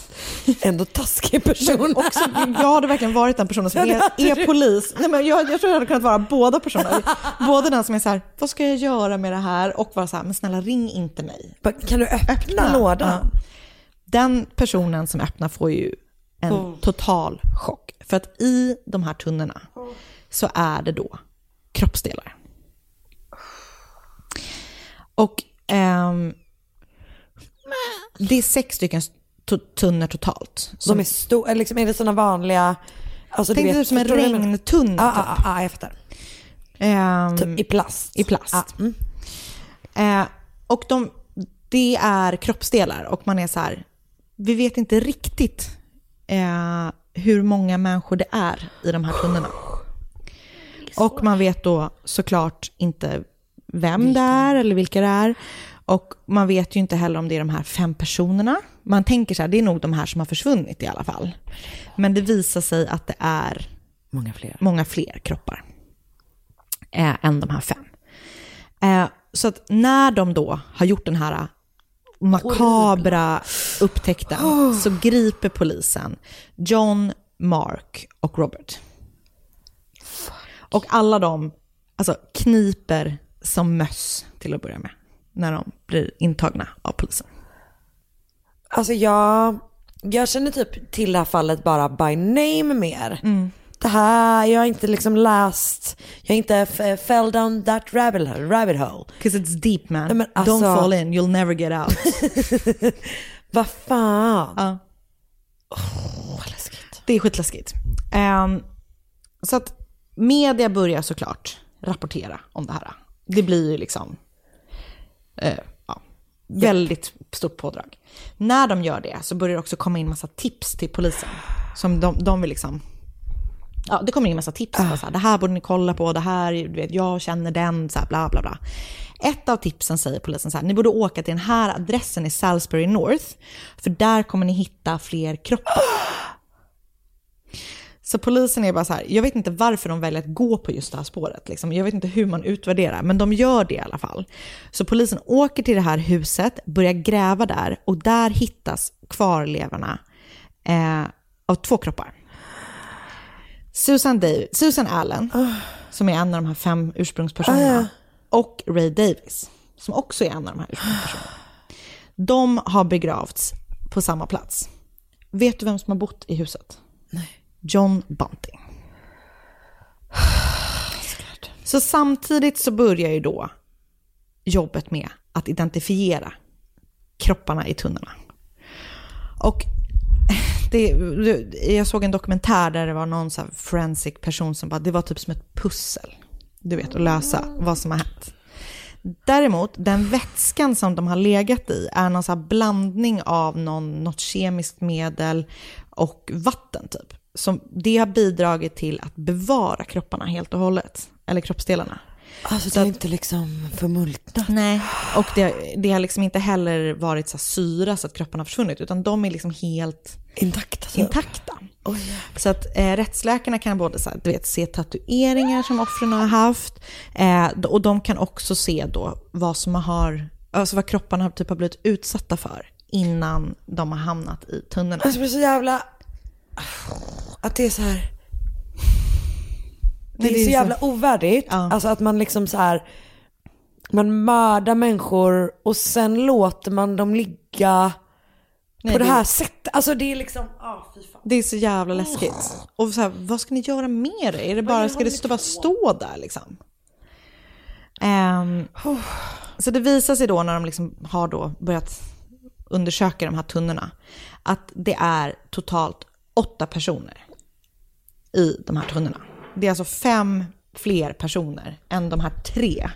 Ändå taskig person. Också, jag hade verkligen varit den personen som är, är polis. Nej, men jag, jag tror jag hade kunnat vara båda personer. Både den som är så här, vad ska jag göra med det här? Och vara så här, men snälla ring inte mig. Kan du öppna, lådan? Ja. Den personen som öppnar får ju en Oh. total chock. För att i de här tunnorna så är det då kroppsdelar. Och ehm, det är sex stycken tunnor totalt. De är stora, liksom, är det sådana vanliga... Alltså, Tänk dig som en regntunna. Ja, typ. ja, ja, jag fattar. Ehm, Typ i plast. I plast. Ja, mm. Eh, och de, det är kroppsdelar och man är så här, vi vet inte riktigt eh, hur många människor det är i de här tunnorna. Och man vet då såklart inte vem det är eller vilka det är. Och man vet ju inte heller om det är de här fem personerna. Man tänker så här, det är nog de här som har försvunnit i alla fall. Men det visar sig att det är Många fler. många fler kroppar eh, än de här fem. Eh, så att när de då har gjort den här makabra upptäckten så griper polisen John, Mark och Robert. Och alla de alltså, kniper som möss till att börja med. när de blir intagna av polisen? Alltså jag, jag känner typ till det här fallet bara by name mer. Mm. Det här, jag har inte liksom läst, jag har inte f- fell down that rabbit hole. Rabbit hole. Because it's deep man. Men alltså- Don't fall in, you'll never get out. Vad fan. ja. Vad läskigt. Det är skitläskigt. Ehm, så att media börjar såklart rapportera om det här. Det blir ju liksom eh, ja, väldigt stort pådrag. När de gör det så börjar det också komma in massa tips till polisen. Som de, de vill liksom... Ja, det kommer in massa tips. Bara så här, det här borde ni kolla på, det här, du vet, jag känner den, så här, bla bla bla. Ett av tipsen säger polisen så här, ni borde åka till den här adressen i Salisbury North, för där kommer ni hitta fler kroppar. Så polisen är bara så här, jag vet inte varför de väljer att gå på just det här spåret. Liksom. Jag vet inte hur man utvärderar, men de gör det i alla fall. Så polisen åker till det här huset, börjar gräva där och där hittas kvarlevorna eh, av två kroppar. Susan, Dav- Susan Allen, som är en av de här fem ursprungspersonerna, och Ray Davis, som också är en av de här ursprungspersonerna. De har begravts på samma plats. Vet du vem som har bott i huset? John Bunting. Så samtidigt så börjar ju då jobbet med att identifiera kropparna i tunnorna. Och det, jag såg en dokumentär där det var någon så här forensic person som bara, det var typ som ett pussel. Du vet, att lösa vad som har hänt. Däremot, den vätskan som de har legat i är någon så här blandning av någon, något kemiskt medel och vatten typ. Som, det har bidragit till att bevara kropparna helt och hållet, eller kroppsdelarna. Alltså det är inte liksom förmultnat. Nej, och det, det har liksom inte heller varit så syra så att kropparna har försvunnit, utan de är liksom helt Intakta. så. intakta. Så att eh, rättsläkarna kan både så här, du vet, se tatueringar som offren har haft eh, och de kan också se då vad som har, alltså vad kropparna har, typ har blivit utsatta för innan de har hamnat i tunnorna. Alltså det blir så jävla... Att det är så här... Det är, det så så- jävla ovärdigt. Ja. Alltså att man liksom så här... Man mördar människor och sen låter man dem ligga Nej, på det det- här sättet. Alltså det är liksom... ah fy fan. Det är så jävla läskigt. Och så här, vad ska ni göra med det? Är det bara, ska det stå, bara stå där liksom? Ehm, så det visar sig då när de liksom har då börjat undersöka de här tunnorna att det är totalt åtta personer i de här tunnorna. Det är alltså fem fler personer än de här tre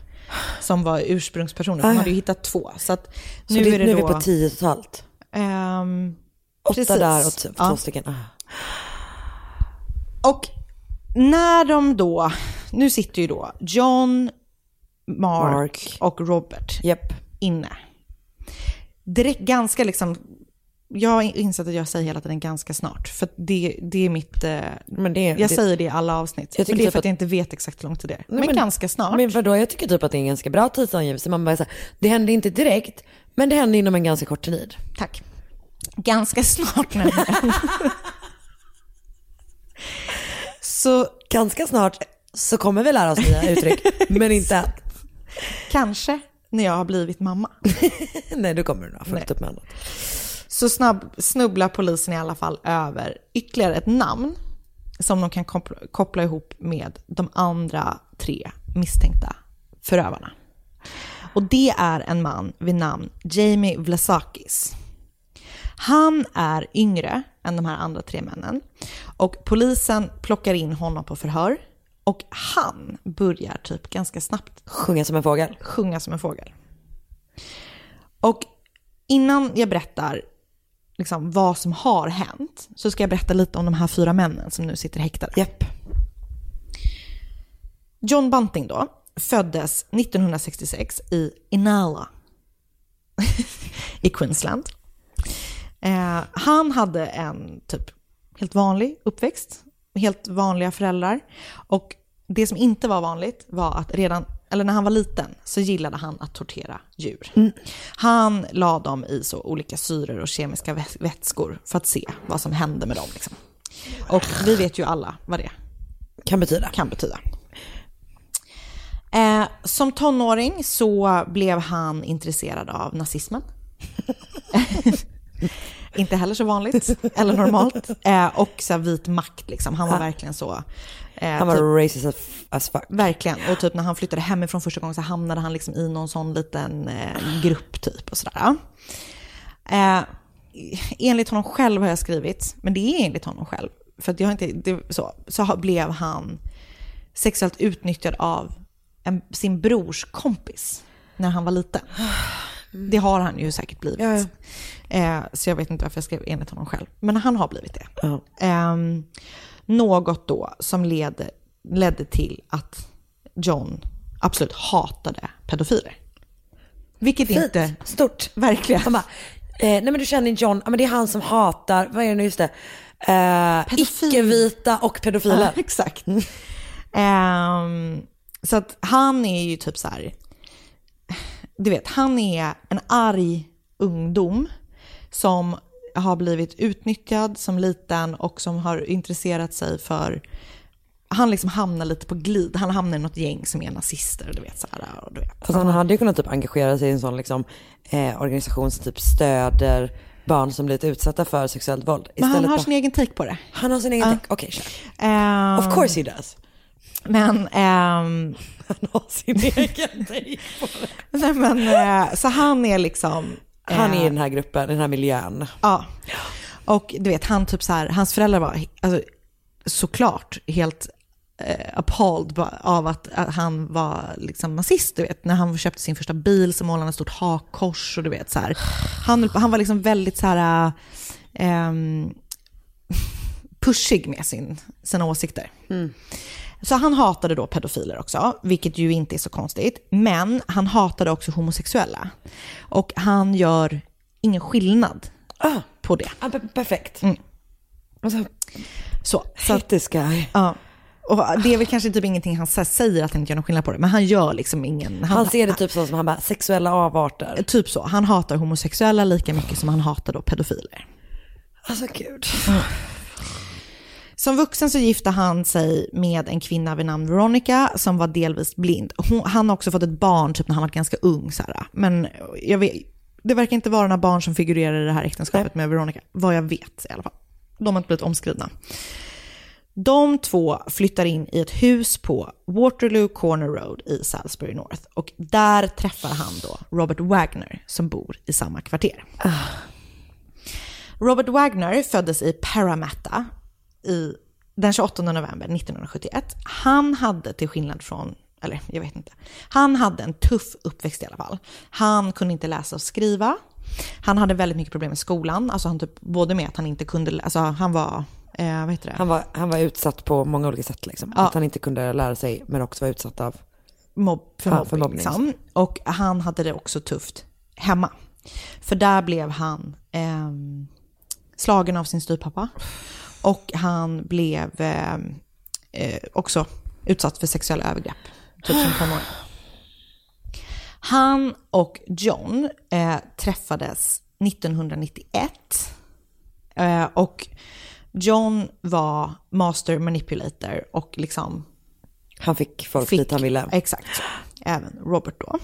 som var ursprungspersoner. De hade ju hittat två. Så att Så nu det, är det nu är vi på tio totalt. ehm, Åtta precis. där och två Ja. stycken. Ah. Och när de då, nu sitter ju då John, Mark, Mark. och Robert Japp. inne. Direkt ganska liksom, jag har insett att jag säger hela tiden ganska snart. För det, det är mitt, eh, Men det, jag det, säger det i alla avsnitt. Jag Men det är typ för att att- jag inte vet exakt hur lång tid det är. Men, men- ganska snart. Men vadå, jag tycker typ att det är en ganska bra tidsangivelse. Man bara så här, det händer inte direkt, men det händer inom en ganska kort tid. Tack. Ganska snart nämligen. Så Ganska snart så kommer vi lära oss nya uttryck, men inte än. kanske när jag har blivit mamma. Nej, då kommer du ha fullt upp med annat. Så snabb, snubblar polisen i alla fall över ytterligare ett namn som de kan koppla, koppla ihop med de andra tre misstänkta förövarna. Och det är en man vid namn Jamie Vlasakis. Han är yngre än de här andra tre männen och polisen plockar in honom på förhör och han börjar typ ganska snabbt Sjunga som en fågel. sjunga som en fågel. Och innan jag berättar liksom vad som har hänt så ska jag berätta lite om de här fyra männen som nu sitter häktade. Japp. John Bunting då föddes 1966 i Inala i Queensland. Eh, han hade en typ helt vanlig uppväxt, helt vanliga föräldrar. Och det som inte var vanligt var att redan, eller när han var liten, så gillade han att tortera djur. Han la dem i så olika syror och kemiska vä- vätskor för att se vad som hände med dem. Liksom. Och vi vet ju alla vad det Kan betyda. kan betyda. Eh, som tonåring så blev han intresserad av nazismen. Inte heller så vanligt eller normalt. Eh, och så vit makt liksom. Han var verkligen så. Eh, Han var typ, racist as, fuck. verkligen. Och typ när han flyttade hemifrån första gången så hamnade han liksom i någon sån liten eh, grupp typ och sådär. Eh, enligt honom själv har jag skrivit, men det är enligt honom själv. För jag inte, det, så, så blev han sexuellt utnyttjad av en, sin brors kompis när han var liten. Det har han ju säkert blivit. Ja, ja. Eh, så jag vet inte varför jag skrev enligt honom själv. Men han har blivit det. Ja. Ehm, något då som led, ledde till att John absolut hatade pedofiler. Vilket inte... Fint, stort. Verkligen. Bara, eh, nej men du känner John, ja, men det är han som hatar, vad är det nu just det? Eh. Icke-vita och pedofiler. Ja, exakt. Ehm, så att han är ju typ så här, du vet, han är en arg ungdom som har blivit utnyttjad som liten och som har intresserat sig för han liksom hamnar lite på glid. Han hamnar i något gäng som är nazister. Du vet, så här, och du vet. Fast han hade ju kunnat typ engagera sig i en sån liksom, eh, organisation som typ stöder barn som blivit utsatta för sexuellt våld. Men han har bara- sin egen take på det. han har sin egen Ja. take. Okej, kör. Ehm, Of course he does. Men, ehm, Han har sin egen take på det. nej, men eh, så han är liksom... Han är i eh, den här gruppen, den här miljön. Ja. Och du vet, han typ så här, hans föräldrar var alltså, såklart helt eh, appalled av att, att han var liksom nazist. Du vet, när han köpte sin första bil så målade han ett stort hakkors och du vet så här. Han, han var liksom väldigt så här eh, ehm, pushig med sin, sina åsikter. Så han hatade då pedofiler också, vilket ju inte är så konstigt. Men han hatade också homosexuella. Och han gör ingen skillnad Ah, på det. ah, per- perfekt. Mm. Alltså, Så, this guy. ja. Och det är väl kanske typ ingenting han säger att han inte gör någon skillnad på det, men han gör liksom ingen... Han ser det typ så som han bara, sexuella avarter. Typ så. Han hatar homosexuella lika mycket som han hatar då pedofiler. Alltså gud. Som vuxen så gifte han sig med en kvinna vid namn Veronica som var delvis blind. Hon, han har också fått ett barn typ när han var ganska ung. Så här. Men jag vet, det verkar inte vara några barn som figurerar i det här äktenskapet med Veronica. Vad jag vet i alla fall. De har inte blivit omskrivna. De två flyttar in i ett hus på Waterloo Corner Road i Salisbury North. Och där träffar han då Robert Wagner som bor i samma kvarter. Robert Wagner föddes i Parramatta i, den 28 november 1971. Han hade till skillnad från, eller jag vet inte, han hade en tuff uppväxt i alla fall. Han kunde inte läsa och skriva. Han hade väldigt mycket problem med skolan, alltså han typ, både med att han inte kunde, alltså han var, eh? Han var, han var utsatt på många olika sätt liksom. Ja. Att han inte kunde lära sig men också var utsatt av mobb, för, mobbning, för mobbning. Liksom. Och han hade det också tufft hemma. För där blev han ehm, slagen av sin styvpappa. Och han blev ehm, eh, också utsatt för sexuella övergrepp. Typ som tonåring. Han och John eh, träffades 1991. Eh, och John var master manipulator och liksom Han fick folk fick, dit han ville. Exakt. Även Robert då.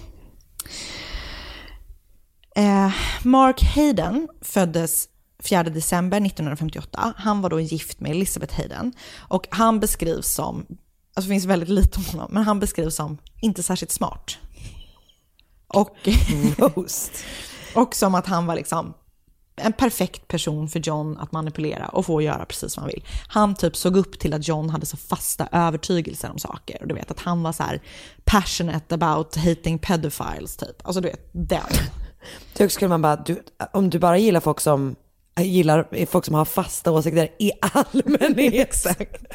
Eh, Mark Hayden föddes 4 december 1958. Han var då gift med Elizabeth Hayden. Och han beskrivs som, alltså det finns väldigt lite om honom, men han beskrivs som inte särskilt smart. Och, Roast. och som att han var liksom en perfekt person för John att manipulera och få göra precis vad han vill. Han typ såg upp till att John hade så fasta övertygelser om saker. Och du vet att han var så här passionate about hating pedophiles typ. Alltså du vet, den. Så skulle man bara, du, om du bara gillar folk som gillar folk som har fasta åsikter i allmänhet. Exakt.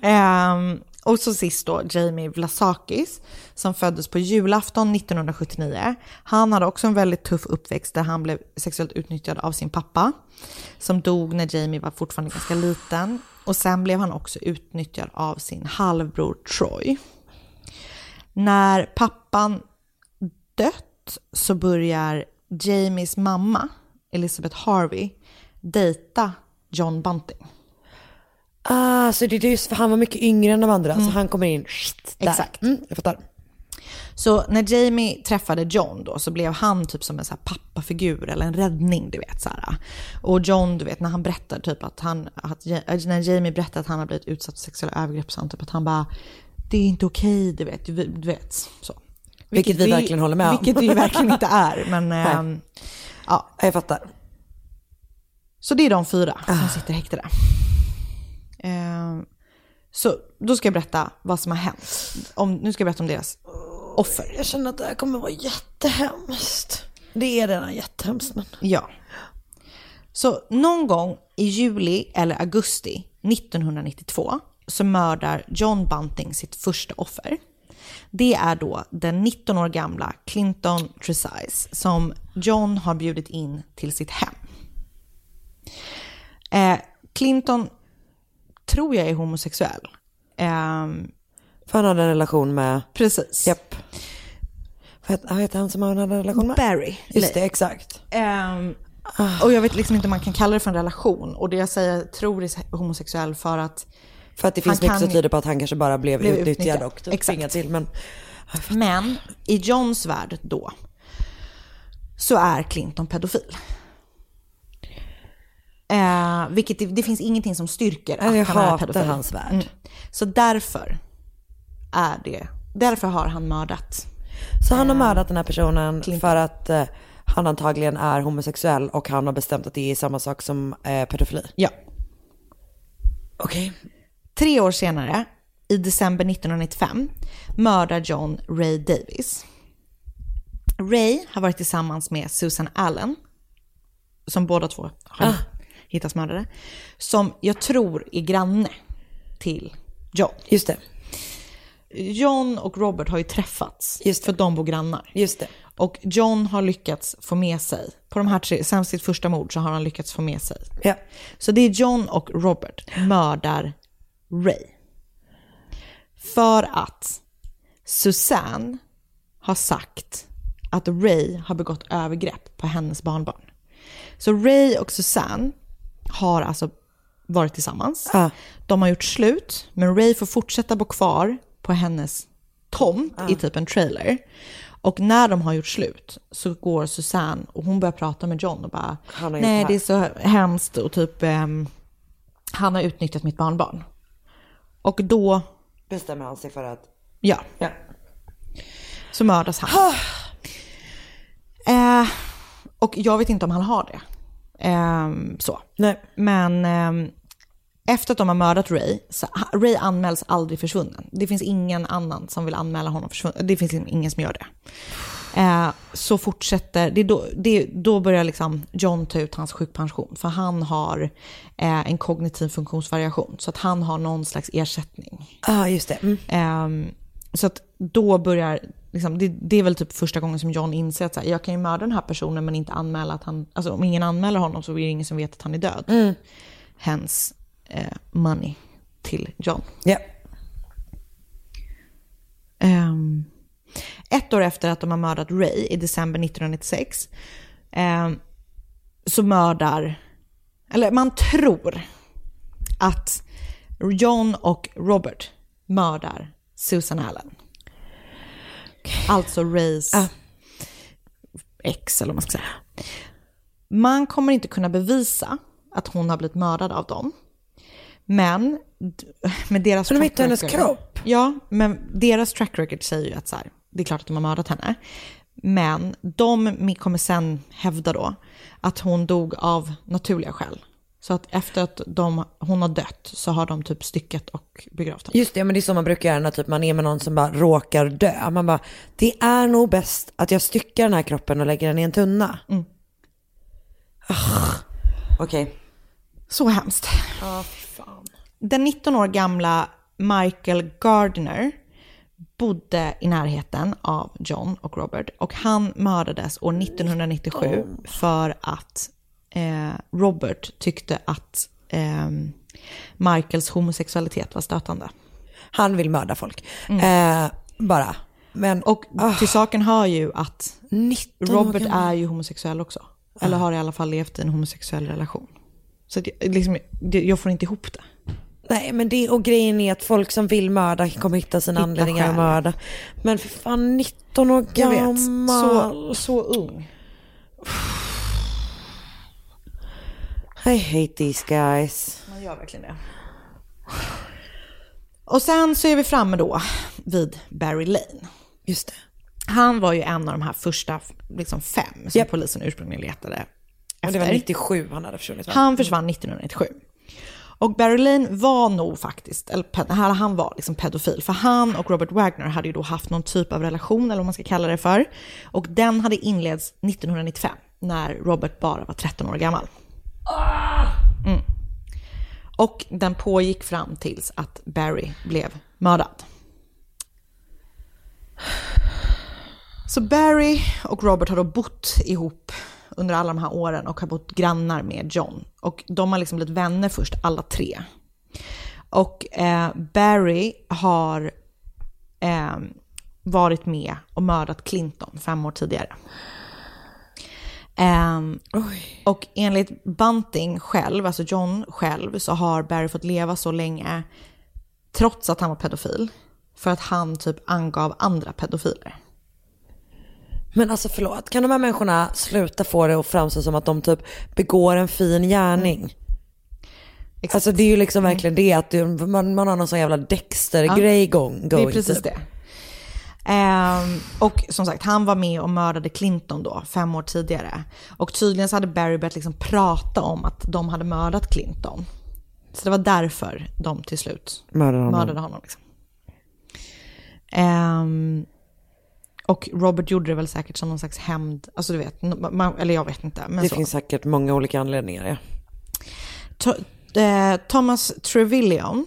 Ehm, och så sist då Jamie Vlasakis som föddes på julafton 1979. Han hade också en väldigt tuff uppväxt där han blev sexuellt utnyttjad av sin pappa som dog när Jamie var fortfarande ganska liten. Och sen blev han också utnyttjad av sin halvbror Troy. När pappan dött så börjar Jamies mamma, Elizabeth Harvey, dejta John Bunting. Ah, så det är just för han var mycket yngre än de andra, så han kommer in shit, där. Exakt. Mm, jag fattar. Så när Jamie träffade John då så blev han typ som en så här pappafigur eller en räddning, du vet så här. Och John, du vet när han berättar typ att han, att, när Jamie berättar att han har blivit utsatt för sexuella övergrepp så han typ att han bara, det är inte okej, du vet, du, du vet så. Vilket vi verkligen håller med om. Vilket det ju verkligen inte är, men ja. Jag fattar. Så det är de fyra som sitter häktade. Eh, så då ska jag berätta vad som har hänt. Om, nu ska jag berätta om deras offer. Jag känner att det här kommer vara jättehemskt. Det är redan jättehemskt men. Ja. Så någon gång i juli eller augusti 1992 så mördar John Bunting sitt första offer. Det är då den 19 år gamla Clinton Tresize som John har bjudit in till sitt hem. Eh, Clinton tror jag är homosexuell. Eh, För han hade en relation med, precis. japp. Vad heter- han som han hade en relation med? Barry. Just det, exakt. Ehm, och jag vet liksom inte om man kan kalla det för en relation. Och det jag säger tror är homosexuell för att För att det finns mycket som tyder på att han kanske bara blev, Blev utnyttjad utnyttjad. och typ tvingad till. Men Men i Johns värld då så är Clinton pedofil. Eh, vilket det, det finns ingenting som styrker att jag han är pedofil. hans värld. Mm. Så därför är det, därför har han mördat. Så han har mördat den här personen Clinton. för att eh, han antagligen är homosexuell och han har bestämt att det är samma sak som eh, pedofili. Ja. Okej. Tre år senare, i december 1995, mördar John Ray Davis. Ray har varit tillsammans med Susan Allen, som båda två har hittats mördade, som jag tror är granne till John. Just det, John och Robert har ju träffats, Just för de bor grannar. just det. Och John har lyckats få med sig, på de här tre, sen sitt första mord så har han lyckats få med sig. Ja. Så det är John och Robert mördar Ray. För att Susanne har sagt att Ray har begått övergrepp på hennes barnbarn. Så Ray och Susanne har alltså varit tillsammans. Ja. De har gjort slut, men Ray får fortsätta bo kvar på hennes tomt i typ en trailer. Och när de har gjort slut så går Susanne och hon börjar prata med John och bara Nej det det här." är så hemskt och typ ehm, han har utnyttjat mitt barnbarn. Och då, Bestämmer han sig för att... ja, Ja. så mördas han. eh, och jag vet inte om han har det. Ehm, så. Nej. Men ehm, efter att de har mördat Ray, så Ray anmäls aldrig försvunnen. Det finns ingen annan som vill anmäla honom försvunnen. Det finns ingen som gör det. Eh, så fortsätter, det då, det, då börjar liksom John ta ut hans sjukpension. För han har eh, en kognitiv funktionsvariation. Så att han har någon slags ersättning. Ja, ah, just det. Mm. Ehm, så att då börjar, liksom, det, det är väl typ första gången som John inser att så här, jag kan ju mörda den här personen men inte anmäla att han, alltså om ingen anmäler honom så är det ingen som vet att han är död. Hence eh, money till John. Ja. Ehm, ett år efter att de har mördat Ray i december 1996 ehm, så mördar, eller man tror att John och Robert mördar Susan Allen. Alltså Rays Ah. ex eller vad man ska säga. Man kommer inte kunna bevisa att hon har blivit mördad av dem. Men med deras Så de hittade hennes kropp? Ja, men deras track record säger ju att så här, det är klart att de har mördat henne. Men de kommer sen hävda då att hon dog av naturliga skäl. Så att efter att de, hon har dött så har de typ styckat och begravt henne. Just det, men det är så man brukar göra när typ man är med någon som bara råkar dö. Man bara, det är nog bäst att jag styckar den här kroppen och lägger den i en tunna. Mm. Okej. Så hemskt. Den 19 år gamla Michael Gardner bodde i närheten av John och Robert och han mördades år 1997 för att Robert tyckte att eh, Michaels homosexualitet var stötande. Han vill mörda folk. Eh, bara. Men, Och till saken hör ju att 19 år Robert gammal. är ju homosexuell också. Eller har i alla fall levt i en homosexuell relation. Så jag, liksom, det- jag får inte ihop det. Nej men det och grejen är att folk som vill mörda kommer hitta sina Hitta anledningar att mörda. Men för fan 19 år Jag vet, gammal. så, så ung. I hate these guys. Man gör verkligen det. Och sen så är vi framme då vid Barry Lane. Just det. Han var ju en av de här första liksom fem som Japp. polisen ursprungligen letade Och efter. det var 97 han hade försvunnit va? Han försvann 1997. Och Barry Lane var nog faktiskt, eller han var liksom pedofil, för han och Robert Wagner hade ju då haft någon typ av relation, eller vad man ska kalla det för. Och den hade inletts 1995, när Robert bara var 13 år gammal. Mm. Och den pågick fram tills att Barry blev mördad. Så Barry och Robert har då bott ihop under alla de här åren och har bott grannar med John. Och de har liksom blivit vänner först, alla tre. Och eh, Barry har eh, varit med och mördat Clinton fem år tidigare. Ehm, och enligt Bunting själv, alltså John själv, så har Barry fått leva så länge trots att han var pedofil. För att han typ angav andra pedofiler. Men alltså förlåt, kan de här människorna sluta få det att framstå som att de typ begår en fin gärning? Alltså det är ju liksom verkligen det att du, man, man har någon sån jävla Dexter-grej Det going är precis typ. det. Ehm, och som sagt, han var med och mördade Clinton då, fem år tidigare. Och tydligen så hade Barry börjat liksom prata om att de hade mördat Clinton. Så det var därför de till slut Mördade honom. mördade honom. Liksom. Ehm, och Robert gjorde det väl säkert som någon slags hämnd, alltså du vet, man, eller jag vet inte. Det så. finns säkert många olika anledningar ja. To- eh, Thomas Trevillion,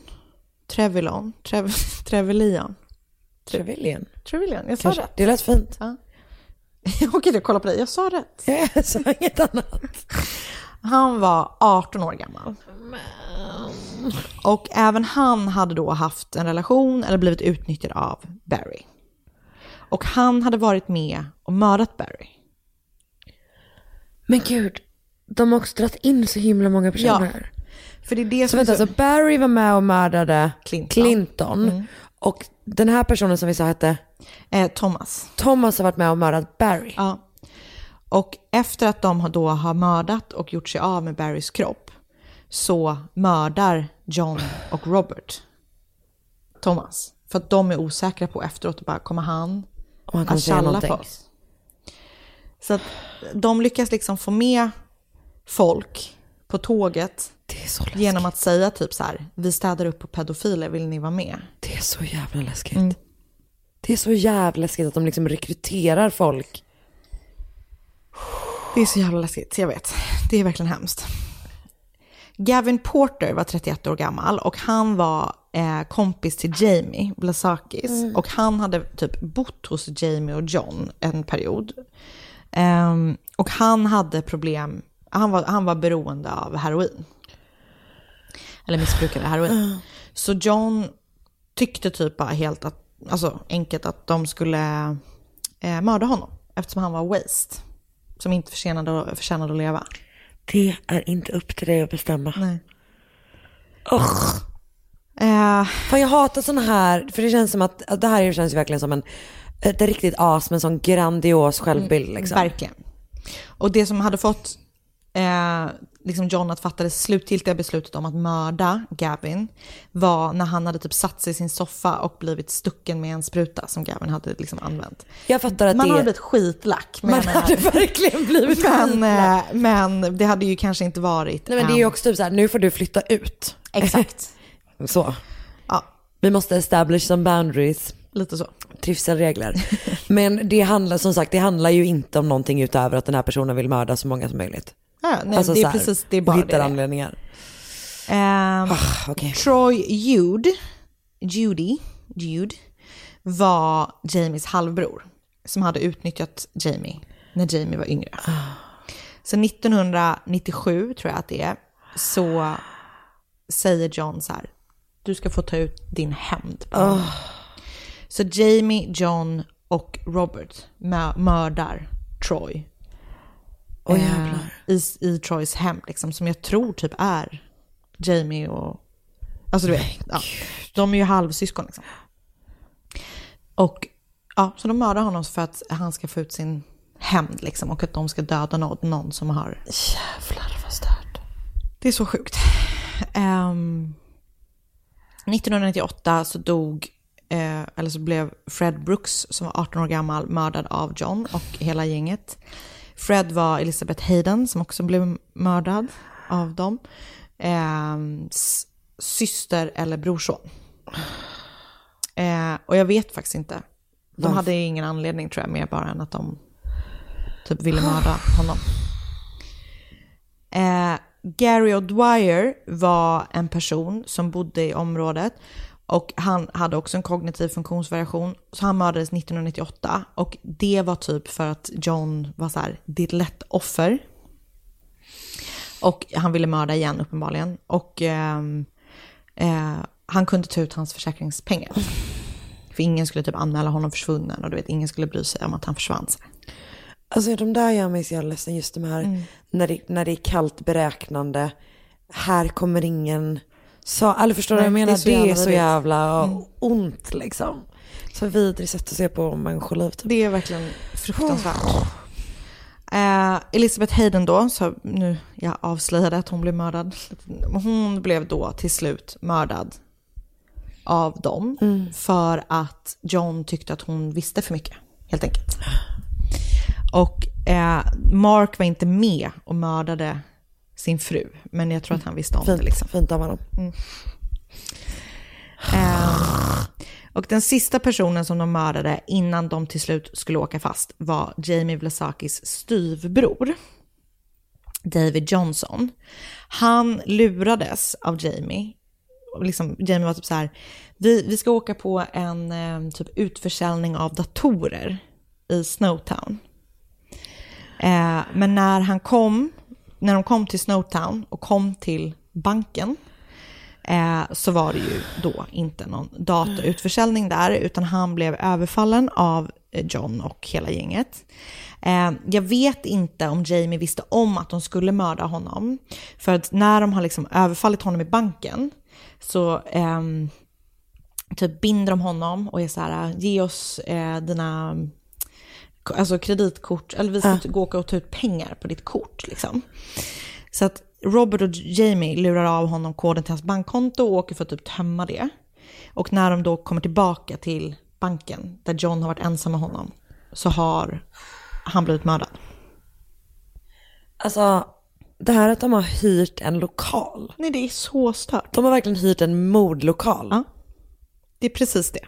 Trevillion, Trev, Trevelyan. Trevillion, jag sa Kanske. rätt. Det lät fint. Okej, jag kollar på dig. Jag sa rätt. Jag sa inget annat. Han var 18 år gammal. Och även han hade då haft en relation eller blivit utnyttjad av Barry. Och han hade varit med och mördat Barry. Men gud, de har också dragit in så himla många personer. För det är det Så som vänta, så... så Barry var med och mördade Clinton. Clinton. Och den här personen som vi sa hette Eh, Thomas. Thomas har varit med och mördat Barry. Ja. Och efter att de då har mördat och gjort sig av med Barrys kropp så mördar John och Robert Thomas. För att de är osäkra på efteråt, bara kommer han Och han kommer att tjalla på oss? Så att de lyckas liksom få med folk på tåget Genom att säga typ så här, vi städar upp på pedofiler, vill ni vara med? Det är så jävla läskigt. Mm. Det är så jävla läskigt att de liksom rekryterar folk. Det är så jävla läskigt, jag vet. Det är verkligen hemskt. Gavin Porter var 31 år gammal och han var eh, kompis till Jamie Blasakis. Och han hade typ bott hos Jamie och John en period. Ehm, och han hade problem, han var, han var beroende av heroin. Eller missbrukade heroin. Så John tyckte typ bara helt att, alltså enkelt att de skulle eh, mörda honom. Eftersom han var waste. Som inte förtjänade, förtjänade att leva. Det är inte upp till dig att bestämma. Nej. Ugh. Eh, Fan jag hatar sådana här, för det känns som att, att det här känns verkligen som en, ett riktigt as med en sån grandios självbild liksom. Verkligen. Och det som hade fått eh, liksom John att fatta det slutgiltiga beslutet om att mörda Gavin var när han hade typ satt sig i sin soffa och blivit stucken med en spruta som Gavin hade liksom använt. Jag fattar att Man det hade blivit skitlack. Man hade verkligen blivit men, men, eh, men det hade ju kanske inte varit... Nej men det är ju också typ såhär, nu får du flytta ut. Exakt. Så. Ja, Vi måste establish some boundaries. lite så. trivselregler. Men det handlar som sagt, det handlar ju inte om någonting utöver att den här personen vill mörda så många som möjligt. Ja, nej, Alltså det är här, precis, det är bara hittar det. anledningar. Ehm, Okej. Troy Jude, Judy, Jude var Jamies halvbror som hade utnyttjat Jamie när Jamie var yngre. Så 1997 tror jag att det är, så säger John så här, du ska få ta ut din hämnd. honom." Så Jamie, John och Robert mö- mördar Troy. Eh, jävlar. i, I Troys hem, liksom, som jag tror typ är Jamie och Alltså du vet, ja, de är ju halvsyskon liksom. Och ja, så de mördar honom för att han ska få ut sin hämnd liksom och att de ska döda någon, någon som har... Jävlar vad stört. Det är så sjukt. Ehm, 1998 så dog, eh, eller så blev Fred Brooks som var 18 år gammal mördad av John och hela gänget. Fred var Elizabeth Hayden som också blev mördad av dem. S- syster eller brorson. Eh, och jag vet faktiskt inte. De hade ingen anledning tror jag, mer bara än att de typ ville mörda honom. Eh, Gary O'Dwyer var en person som bodde i området och han hade också en kognitiv funktionsvariation. Så han mördades 1998 och det var typ för att John var så här, det är ett lätt offer. Och han ville mörda igen uppenbarligen. Och ehm, eh, han kunde ta ut hans försäkringspengar. För ingen skulle typ anmäla honom försvunnen och du vet, ingen skulle bry sig om att han försvann. Så. Alltså de där gör mig så jävla ledsen, just de här, när, det, när det är kallt beräknande, här kommer ingen, så, eller förstår du vad jag menar? det är så Det är jävla så jävla ont liksom. Så vidrigt sätt att se på människoliv. Typ. Det är verkligen fruktansvärt. Eh, Elizabeth Hayden då, så nu jag avslöjade att hon blev mördad. Hon blev då till slut mördad av dem för att John tyckte att hon visste för mycket, helt enkelt. Och eh, Mark var inte med och mördade sin fru, men jag tror att han visste om Fint, det. Liksom. fint av honom. Eh, och den sista personen som de mördade innan de till slut skulle åka fast var Jamie Vlasakis styvbror. David Johnson. Han lurades av Jamie. Liksom, Jamie var typ så här, vi, vi ska åka på en eh, typ utförsäljning av datorer i Snowtown. Eh, men när han kom, när de kom till Snowtown och kom till banken eh, så var det ju då inte någon datautförsäljning där, utan han blev överfallen av eh, John och hela gänget. Eh, jag vet inte om Jamie visste om att de skulle mörda honom, för att när de har liksom överfallit honom i banken så eh, typ binder de honom och är så här, ge oss eh, dina alltså kreditkort, eller vi ska gå och ta ut pengar på ditt kort liksom. Så att Robert och Jamie lurar av honom koden till hans bankkonto och åker för att typ tömma det. Och när de då kommer tillbaka till banken, där John har varit ensam med honom, så har han blivit mördad. Alltså, det här att de har hyrt en lokal. Nej, det är så stört. De har verkligen hyrt en mordlokal. Ja. Det är precis det.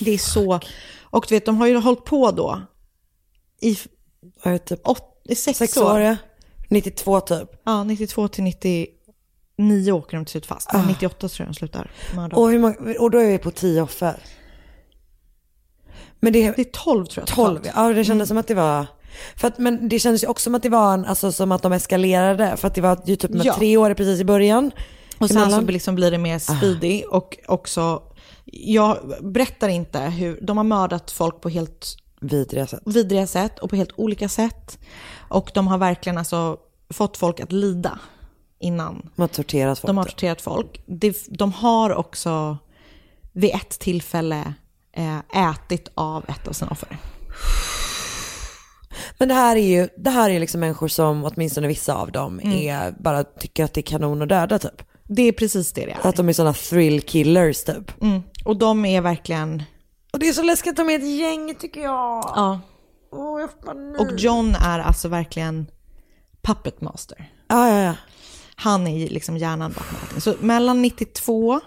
Det är så... Och du vet, de har ju hållit på då i, Vad är typ åt, i sex, sex år. år, ja. 92 typ. Ja, 92 till 99 åker de till slut fast. 98 tror jag de slutar. Och, hur många, och då är vi på 10 offer. Men det, Det är 12 tror jag. 12, totalt. ja det kändes som att det var, för att, men det kändes ju också som att det var en, alltså som att de eskalerade, för att det var ju typ med Ja. tre år precis i början. Och sen så liksom blir det mer speedy och också, jag berättar inte hur, de har mördat folk på helt Vidriga sätt. vidriga sätt och på helt olika sätt. Och de har verkligen alltså fått folk att lida innan De har torterat folk. de har torterat folk. Det- De har också vid ett tillfälle eh, ätit av ett av sina offer. Men det här är ju, det här är liksom människor som åtminstone vissa av dem Mm. är, bara tycker att det är kanon att döda typ. Det är precis det det är. Att de är sådana thrill killers typ. Mm. Och de är verkligen, Och det är så läskigt att de är ett gäng tycker jag. ja. Åh, jag får. Och John är alltså verkligen puppet master. Ja, ja, ja. Han är liksom hjärnan bakom allting. Så mellan 92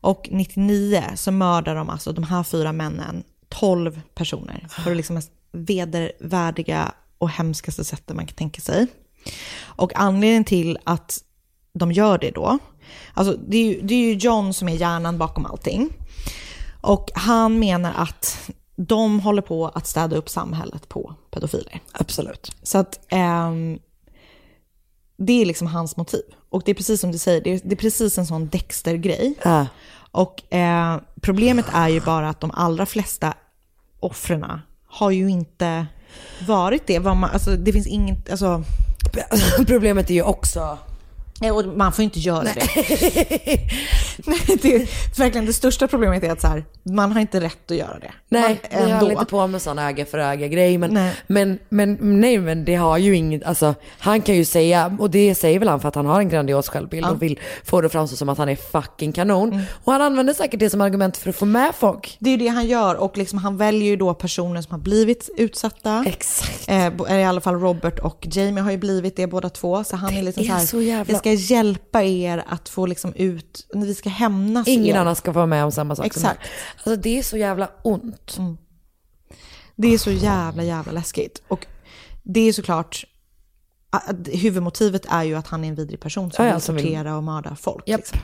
och 99 så mördar de alltså de här fyra männen 12 personer på det liksom mest vedervärdiga och hemskaste sättet man kan tänka sig. Och anledningen till att de gör det då, alltså det är ju, det är ju John som är hjärnan bakom allting. Och han menar att de håller på att städa upp samhället på pedofiler. Absolut. Så att ehm, det är liksom hans motiv. Och det är precis som du säger, det är, det är precis en sån Dexter-grej. Ja. Och eh, problemet är ju bara att de allra flesta offren har ju inte varit det. Man, alltså, det finns inget, alltså, Problemet är ju också Eh, Och man får inte göra det. Nej, det är verkligen det största problemet är att så här, man har inte rätt att göra det. Nej, man, vi håller inte på med sån öga för öga grej. Men, Nej. men, men, nej, men det har ju inget, alltså han kan ju säga, och det säger väl han för att han har en grandios självbild och vill få det att framstå som att han är fucking kanon. Mm. Och han använder säkert det som argument för att få med folk. Det är ju det han gör och liksom, han väljer ju då personer som har blivit utsatta. Exakt. Eh, I alla fall Robert och Jamie har ju blivit det båda två. Så han är liksom är så här, så jävla- vi ska hjälpa er att få liksom ut, vi ska hämnas Ingen er. annan ska få vara med om samma sak som Exakt. mig. Alltså det är så jävla ont. Det är så jävla, jävla läskigt. Och det är såklart, huvudmotivet är ju att han är en vidrig person som Ja, vill som tortera och mörda folk. Japp. Liksom.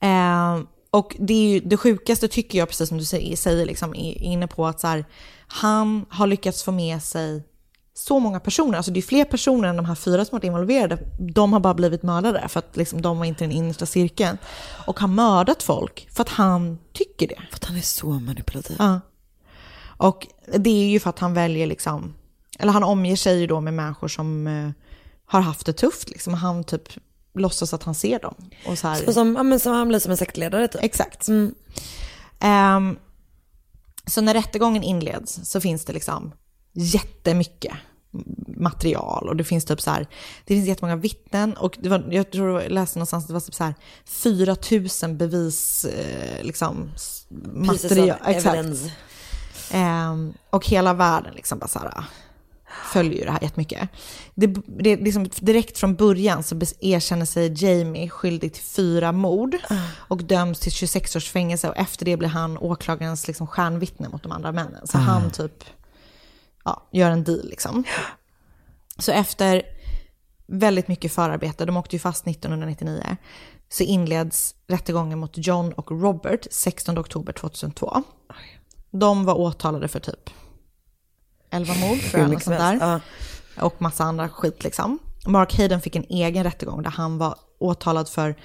Eh, och det är ju det sjukaste tycker jag, precis som du säger, säger liksom, är inne på att så här, han har lyckats få med sig så många personer, alltså det är fler personer än de här fyra som varit involverade. De har bara blivit mördare för att liksom, de var inte den innersta cirkeln. Och har mördat folk för att han tycker det. För att han är så manipulativ. Ja. Och det är ju för att han väljer liksom, eller han omger sig ju då med människor som eh, har haft det tufft liksom. Han typ låtsas att han ser dem. Och så här, Så som, ja, men som han blir som en sektledare typ. Exakt. Ehm, så när rättegången inleds så finns det liksom jättemycket material och det finns typ så här, det finns jättemånga vittnen och det var, jag tror jag läste någonstans det var typ så här 4000 bevis eh, liksom material. Exakt. Ehm, och hela världen liksom bara så här, följer ju det här jättemycket. Det, det, är liksom direkt från början så erkänner sig Jamie skyldig till fyra mord och döms till 26 års fängelse och efter det blir han åklagarens liksom stjärnvittne mot de andra männen. Så han typ ja, gör en deal liksom. Så efter väldigt mycket förarbete, de åkte ju fast 1999, så inleds rättegången mot John och Robert 16 oktober 2002. De var åtalade för typ 11 mord, tror jag, sånt där. Ja. Och massa andra skit liksom. Mark Hayden fick en egen rättegång där han var åtalad för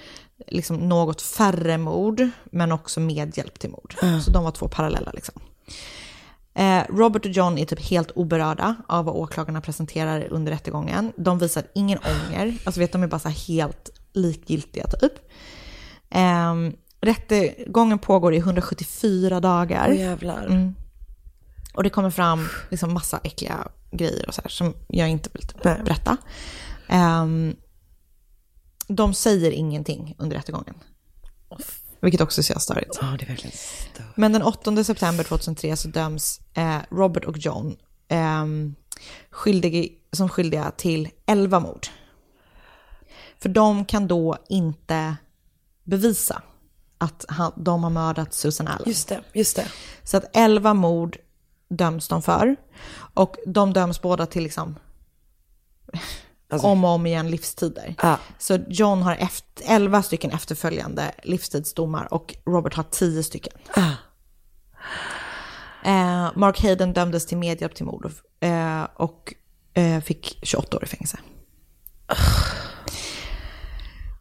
liksom något färre mord, men också medhjälp till mord. Så de var två parallella liksom. Eh, Robert och John är typ helt oberörda av vad åklagarna presenterar under rättegången. De visar ingen ånger, alltså vet de är bara så helt likgiltiga typ. Eh, rättegången pågår i 174 dagar. Åh jävlar. Mm. Och det kommer fram liksom massa äckliga grejer och så här som jag inte vill typ berätta. Ehm, de säger ingenting under rättegången. Vilket också är så störigt. Ja, det är verkligen stört. Men den 8 september 2003 så döms eh, Robert och John eh, skyldiga, som skyldiga till 11 mord. För de kan då inte bevisa att han, de har mördat Susan Allen. Just det, just det. Så att 11 mord döms de för. Och de döms båda till liksom Alltså- om och om igen livstider. Ja. Så John har efter, 11 stycken efterföljande livstidsdomar och Robert har 10 stycken. Eh, Mark Hayden dömdes till medhjälp till mord och, eh, och eh, fick 28 år i fängelse.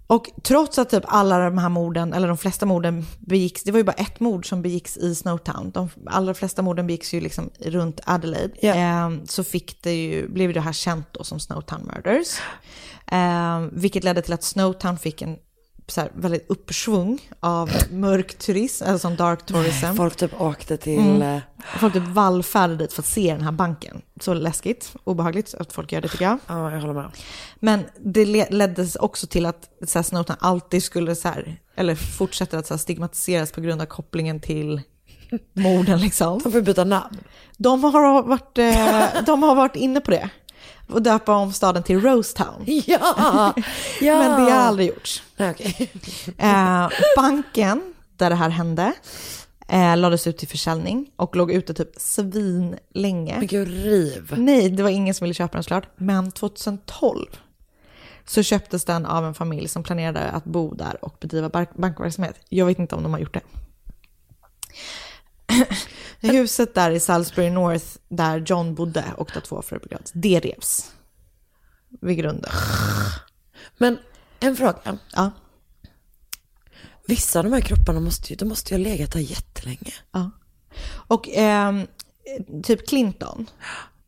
Och trots att typ alla de här morden, eller de flesta morden begicks, det var ju bara ett mord som begicks i Snowtown. De allra flesta morden begicks ju liksom runt Adelaide. Ja. Eh, så fick det ju, blev det här känt då som Snowtown Murders. Eh, vilket ledde till att Snowtown fick en så här, väldigt uppsvung av mörk turism, eller som dark tourism. Folk typ åkte till... Mm. eh, Folk typ vallfärdade dit för att se den här banken. Så läskigt, obehagligt att folk gör det tycker jag. Ja, jag håller med. Men det le- ledde också till att så här, Snowtown alltid skulle, så här, eller fortsätter att så här, stigmatiseras på grund av kopplingen till morden liksom. De får byta namn. De har varit, eh, de har varit inne på det. Och döpa om staden till Rosetown. Ja! ja. Men det har aldrig gjorts. Okej. Eh, banken där det här hände eh, lades ut till försäljning och låg ute typ svin länge. Men gud, riv. Nej, det var ingen som ville köpa den såklart. Men 2012 så köptes den av en familj som planerade att bo där och bedriva bank- bankverksamhet. Jag vet inte om de har gjort det. Huset där i Salisbury North där John bodde och där två föräldrar begravdes, det revs. Vid grunden. Men en fråga. Ja. Vissa av de här kropparna måste ju, de måste ju ha legat där jättelänge. Ja. Och ehm, typ Clinton,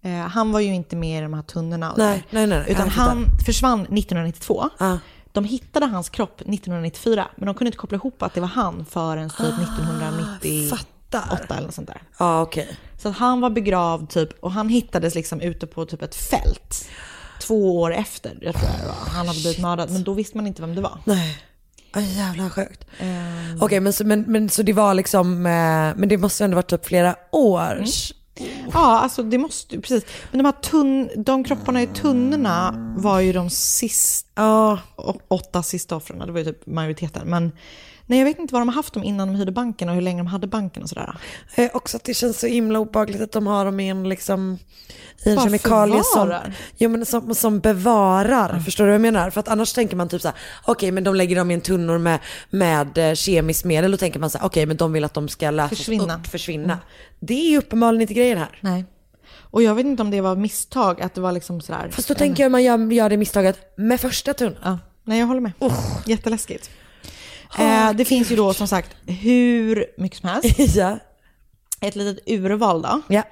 Eh, han var ju inte med i de här tunnorna. Nej, nej, nej, Utan han försvann 1992. Ja. De hittade hans kropp 1994, men de kunde inte koppla ihop att det var han förrän typ Ah, 1998 fattar. eller något sånt där. Ja, okej. Så att han var begravd typ, och han hittades liksom ute på typ ett fält. Två år efter, jag tror var. Han hade blivit mördad, men då visste man inte vem det var. Nej. Aj, jävla sjukt. Ehm. Okej, men, så, men, men så det var liksom, eh, men det måste ändå varit typ flera år. Ja, alltså det måste precis. Men de här tunn, de kropparna i tunnorna var ju de sista, åtta sista offren. Det var ju typ majoriteten. Men nej, jag vet inte vad de har haft dem innan de hyrde banken och hur länge de hade banken och sådär. eh, också att det känns så himla obehagligt att de har dem i en liksom i en kemikalie som, jo, men som, som bevarar. Förstår du vad jag menar? För att annars tänker man typ så här, okej men de lägger dem i en tunnor med, med eh, kemiskt medel och tänker man så här, okej men de vill att de ska lösas Försvinna. upp, försvinna. Det är ju uppenbarligen inte grejen här. Nej. Och jag vet inte om det var misstag, att det var liksom sådär. Fast då tänker jag att man gör, gör det misstaget med första tunnan. Ja, nej jag håller med. Jätteläskigt. Eh, det finns ju då som sagt hur mycket som helst. ja. Ett litet urval då. Ja.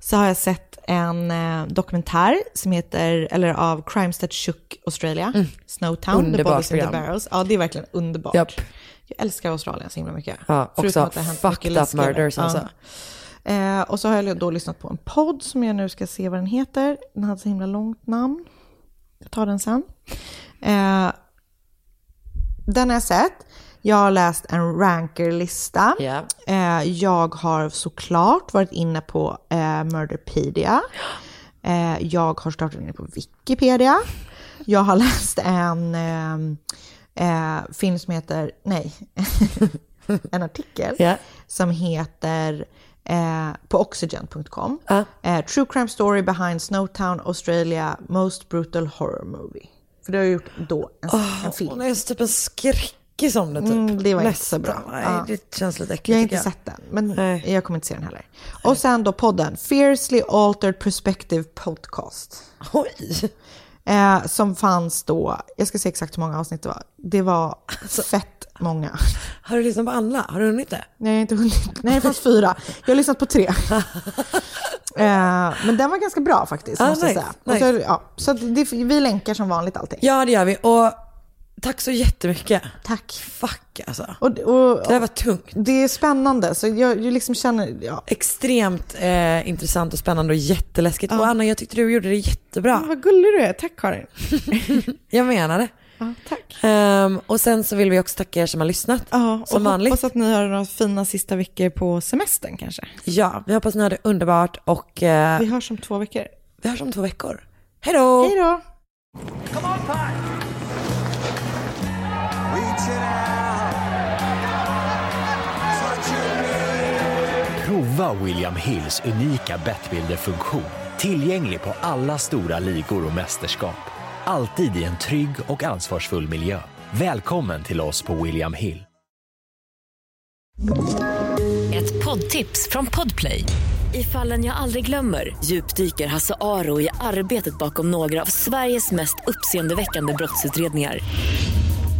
Så har jag sett en eh, dokumentär som heter, eller av Crime That Shook Australia, Snowtown, The Underbart Bodies in the. Barrels. Ja, det är verkligen underbart. Japp. Jag älskar Australien så himla mycket. Ja, Förutom också fucked up murders alltså. Eh, och så har jag då lyssnat på en podd som jag nu ska se vad den heter. Den hade så himla långt namn. Jag tar den sen. Eh, den har jag sett. Jag har läst en rankerlista. Ja. Eh, jag har såklart varit inne på eh, Murderpedia. Eh, jag har startat inne på Wikipedia. Jag har läst en eh, eh, film som heter, nej, en artikel Ja. som heter eh, på oxygen.com. Ja. Eh, True crime story behind Snowtown, Australia, most brutal horror movie. För det har jag gjort då en, en film. Hon är typ en skräckis om det typ. Mm, det var inte så bra. Nej, Ja. det känns lite äckligt Jag har inte sett den, men Nej. jag kommer inte se den heller. Och sen då podden, Fiercely Altered Perspective Podcast. Oj. Eh, som fanns då, jag ska se exakt hur många avsnitt det var. Det var fett många. Har du lyssnat på alla? Har du hunnit det? Nej, jag har inte hunnit. Nej, det fanns fyra. Jag har lyssnat på tre. eh, men den var ganska bra faktiskt, Ah, måste nice, jag säga. Och så, ja, så det, vi länkar som vanligt allting. Ja det gör vi och tack så jättemycket. Tack. Fuck alltså. Och, och, Det här var tungt. det är spännande, så jag, jag liksom känner, ja. Extremt eh, intressant och spännande och jätteläskigt. Och Anna jag tyckte du gjorde det jättebra. Vad gullig du är. Tack Karin. Jag menar det. Ja, tack. Ehm, och sen så vill vi också tacka er som har lyssnat. Ja, och som vanligt. hoppas att ni har några fina sista veckor på semestern kanske. Ja, vi hoppas ni har det underbart och eh, Vi hörs om två veckor. vi hörs om två veckor. Hej då! Hej då! Prova William Hills unika Bettbuilder-funktion. Tillgänglig på alla stora ligor och mästerskap. Alltid i en trygg och ansvarsfull miljö. Välkommen till oss på William Hill. Ett poddtips från Podplay. I fallen jag aldrig glömmer djupdyker Hasse Aro i arbetet bakom några av Sveriges mest uppseendeväckande brottsutredningar.